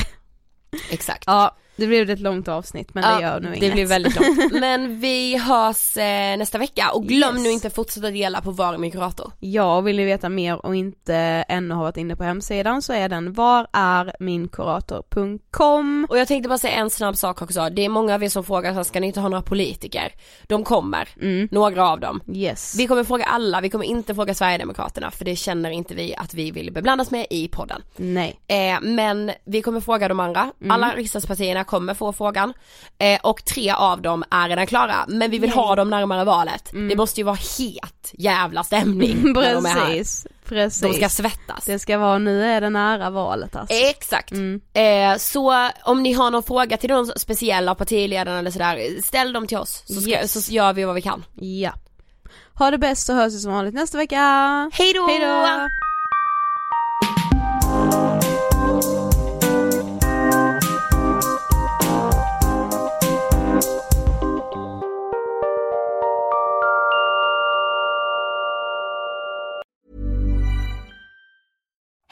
Exakt. Ja, det blev ett långt avsnitt men det gör nog det inget. blir väldigt långt. Men vi hörs eh, nästa vecka och glöm Yes. nu inte att fortsätta dela på Var är min kurator? Ja, vill ni veta mer och inte ännu har varit inne på hemsidan så är den varärminkurator.com Och jag tänkte bara säga en snabb sak också. Det är många av er som frågar, så ska ni inte ha några politiker? De kommer, Mm. några av dem. Yes. Vi kommer fråga alla, vi kommer inte fråga Sverigedemokraterna för det känner inte vi att vi vill beblandas med i podden. Nej. Eh, men vi kommer fråga de andra, Mm. alla riksdagspartierna kommer få frågan eh, och tre av dem är redan klara men vi vill Yay. ha dem närmare valet. Mm. Det måste ju vara het jävla stämning när de är här. Precis, precis. De ska svettas. Det ska vara, nu är det nära valet alltså. Exakt. Mm. Eh, så om ni har någon fråga till någon speciell av partiledarna eller sådär, ställ dem till oss så, ska, Yes. så gör vi vad vi kan. Ja. Ha det bäst så hörs vi som vanligt nästa vecka. Hej då!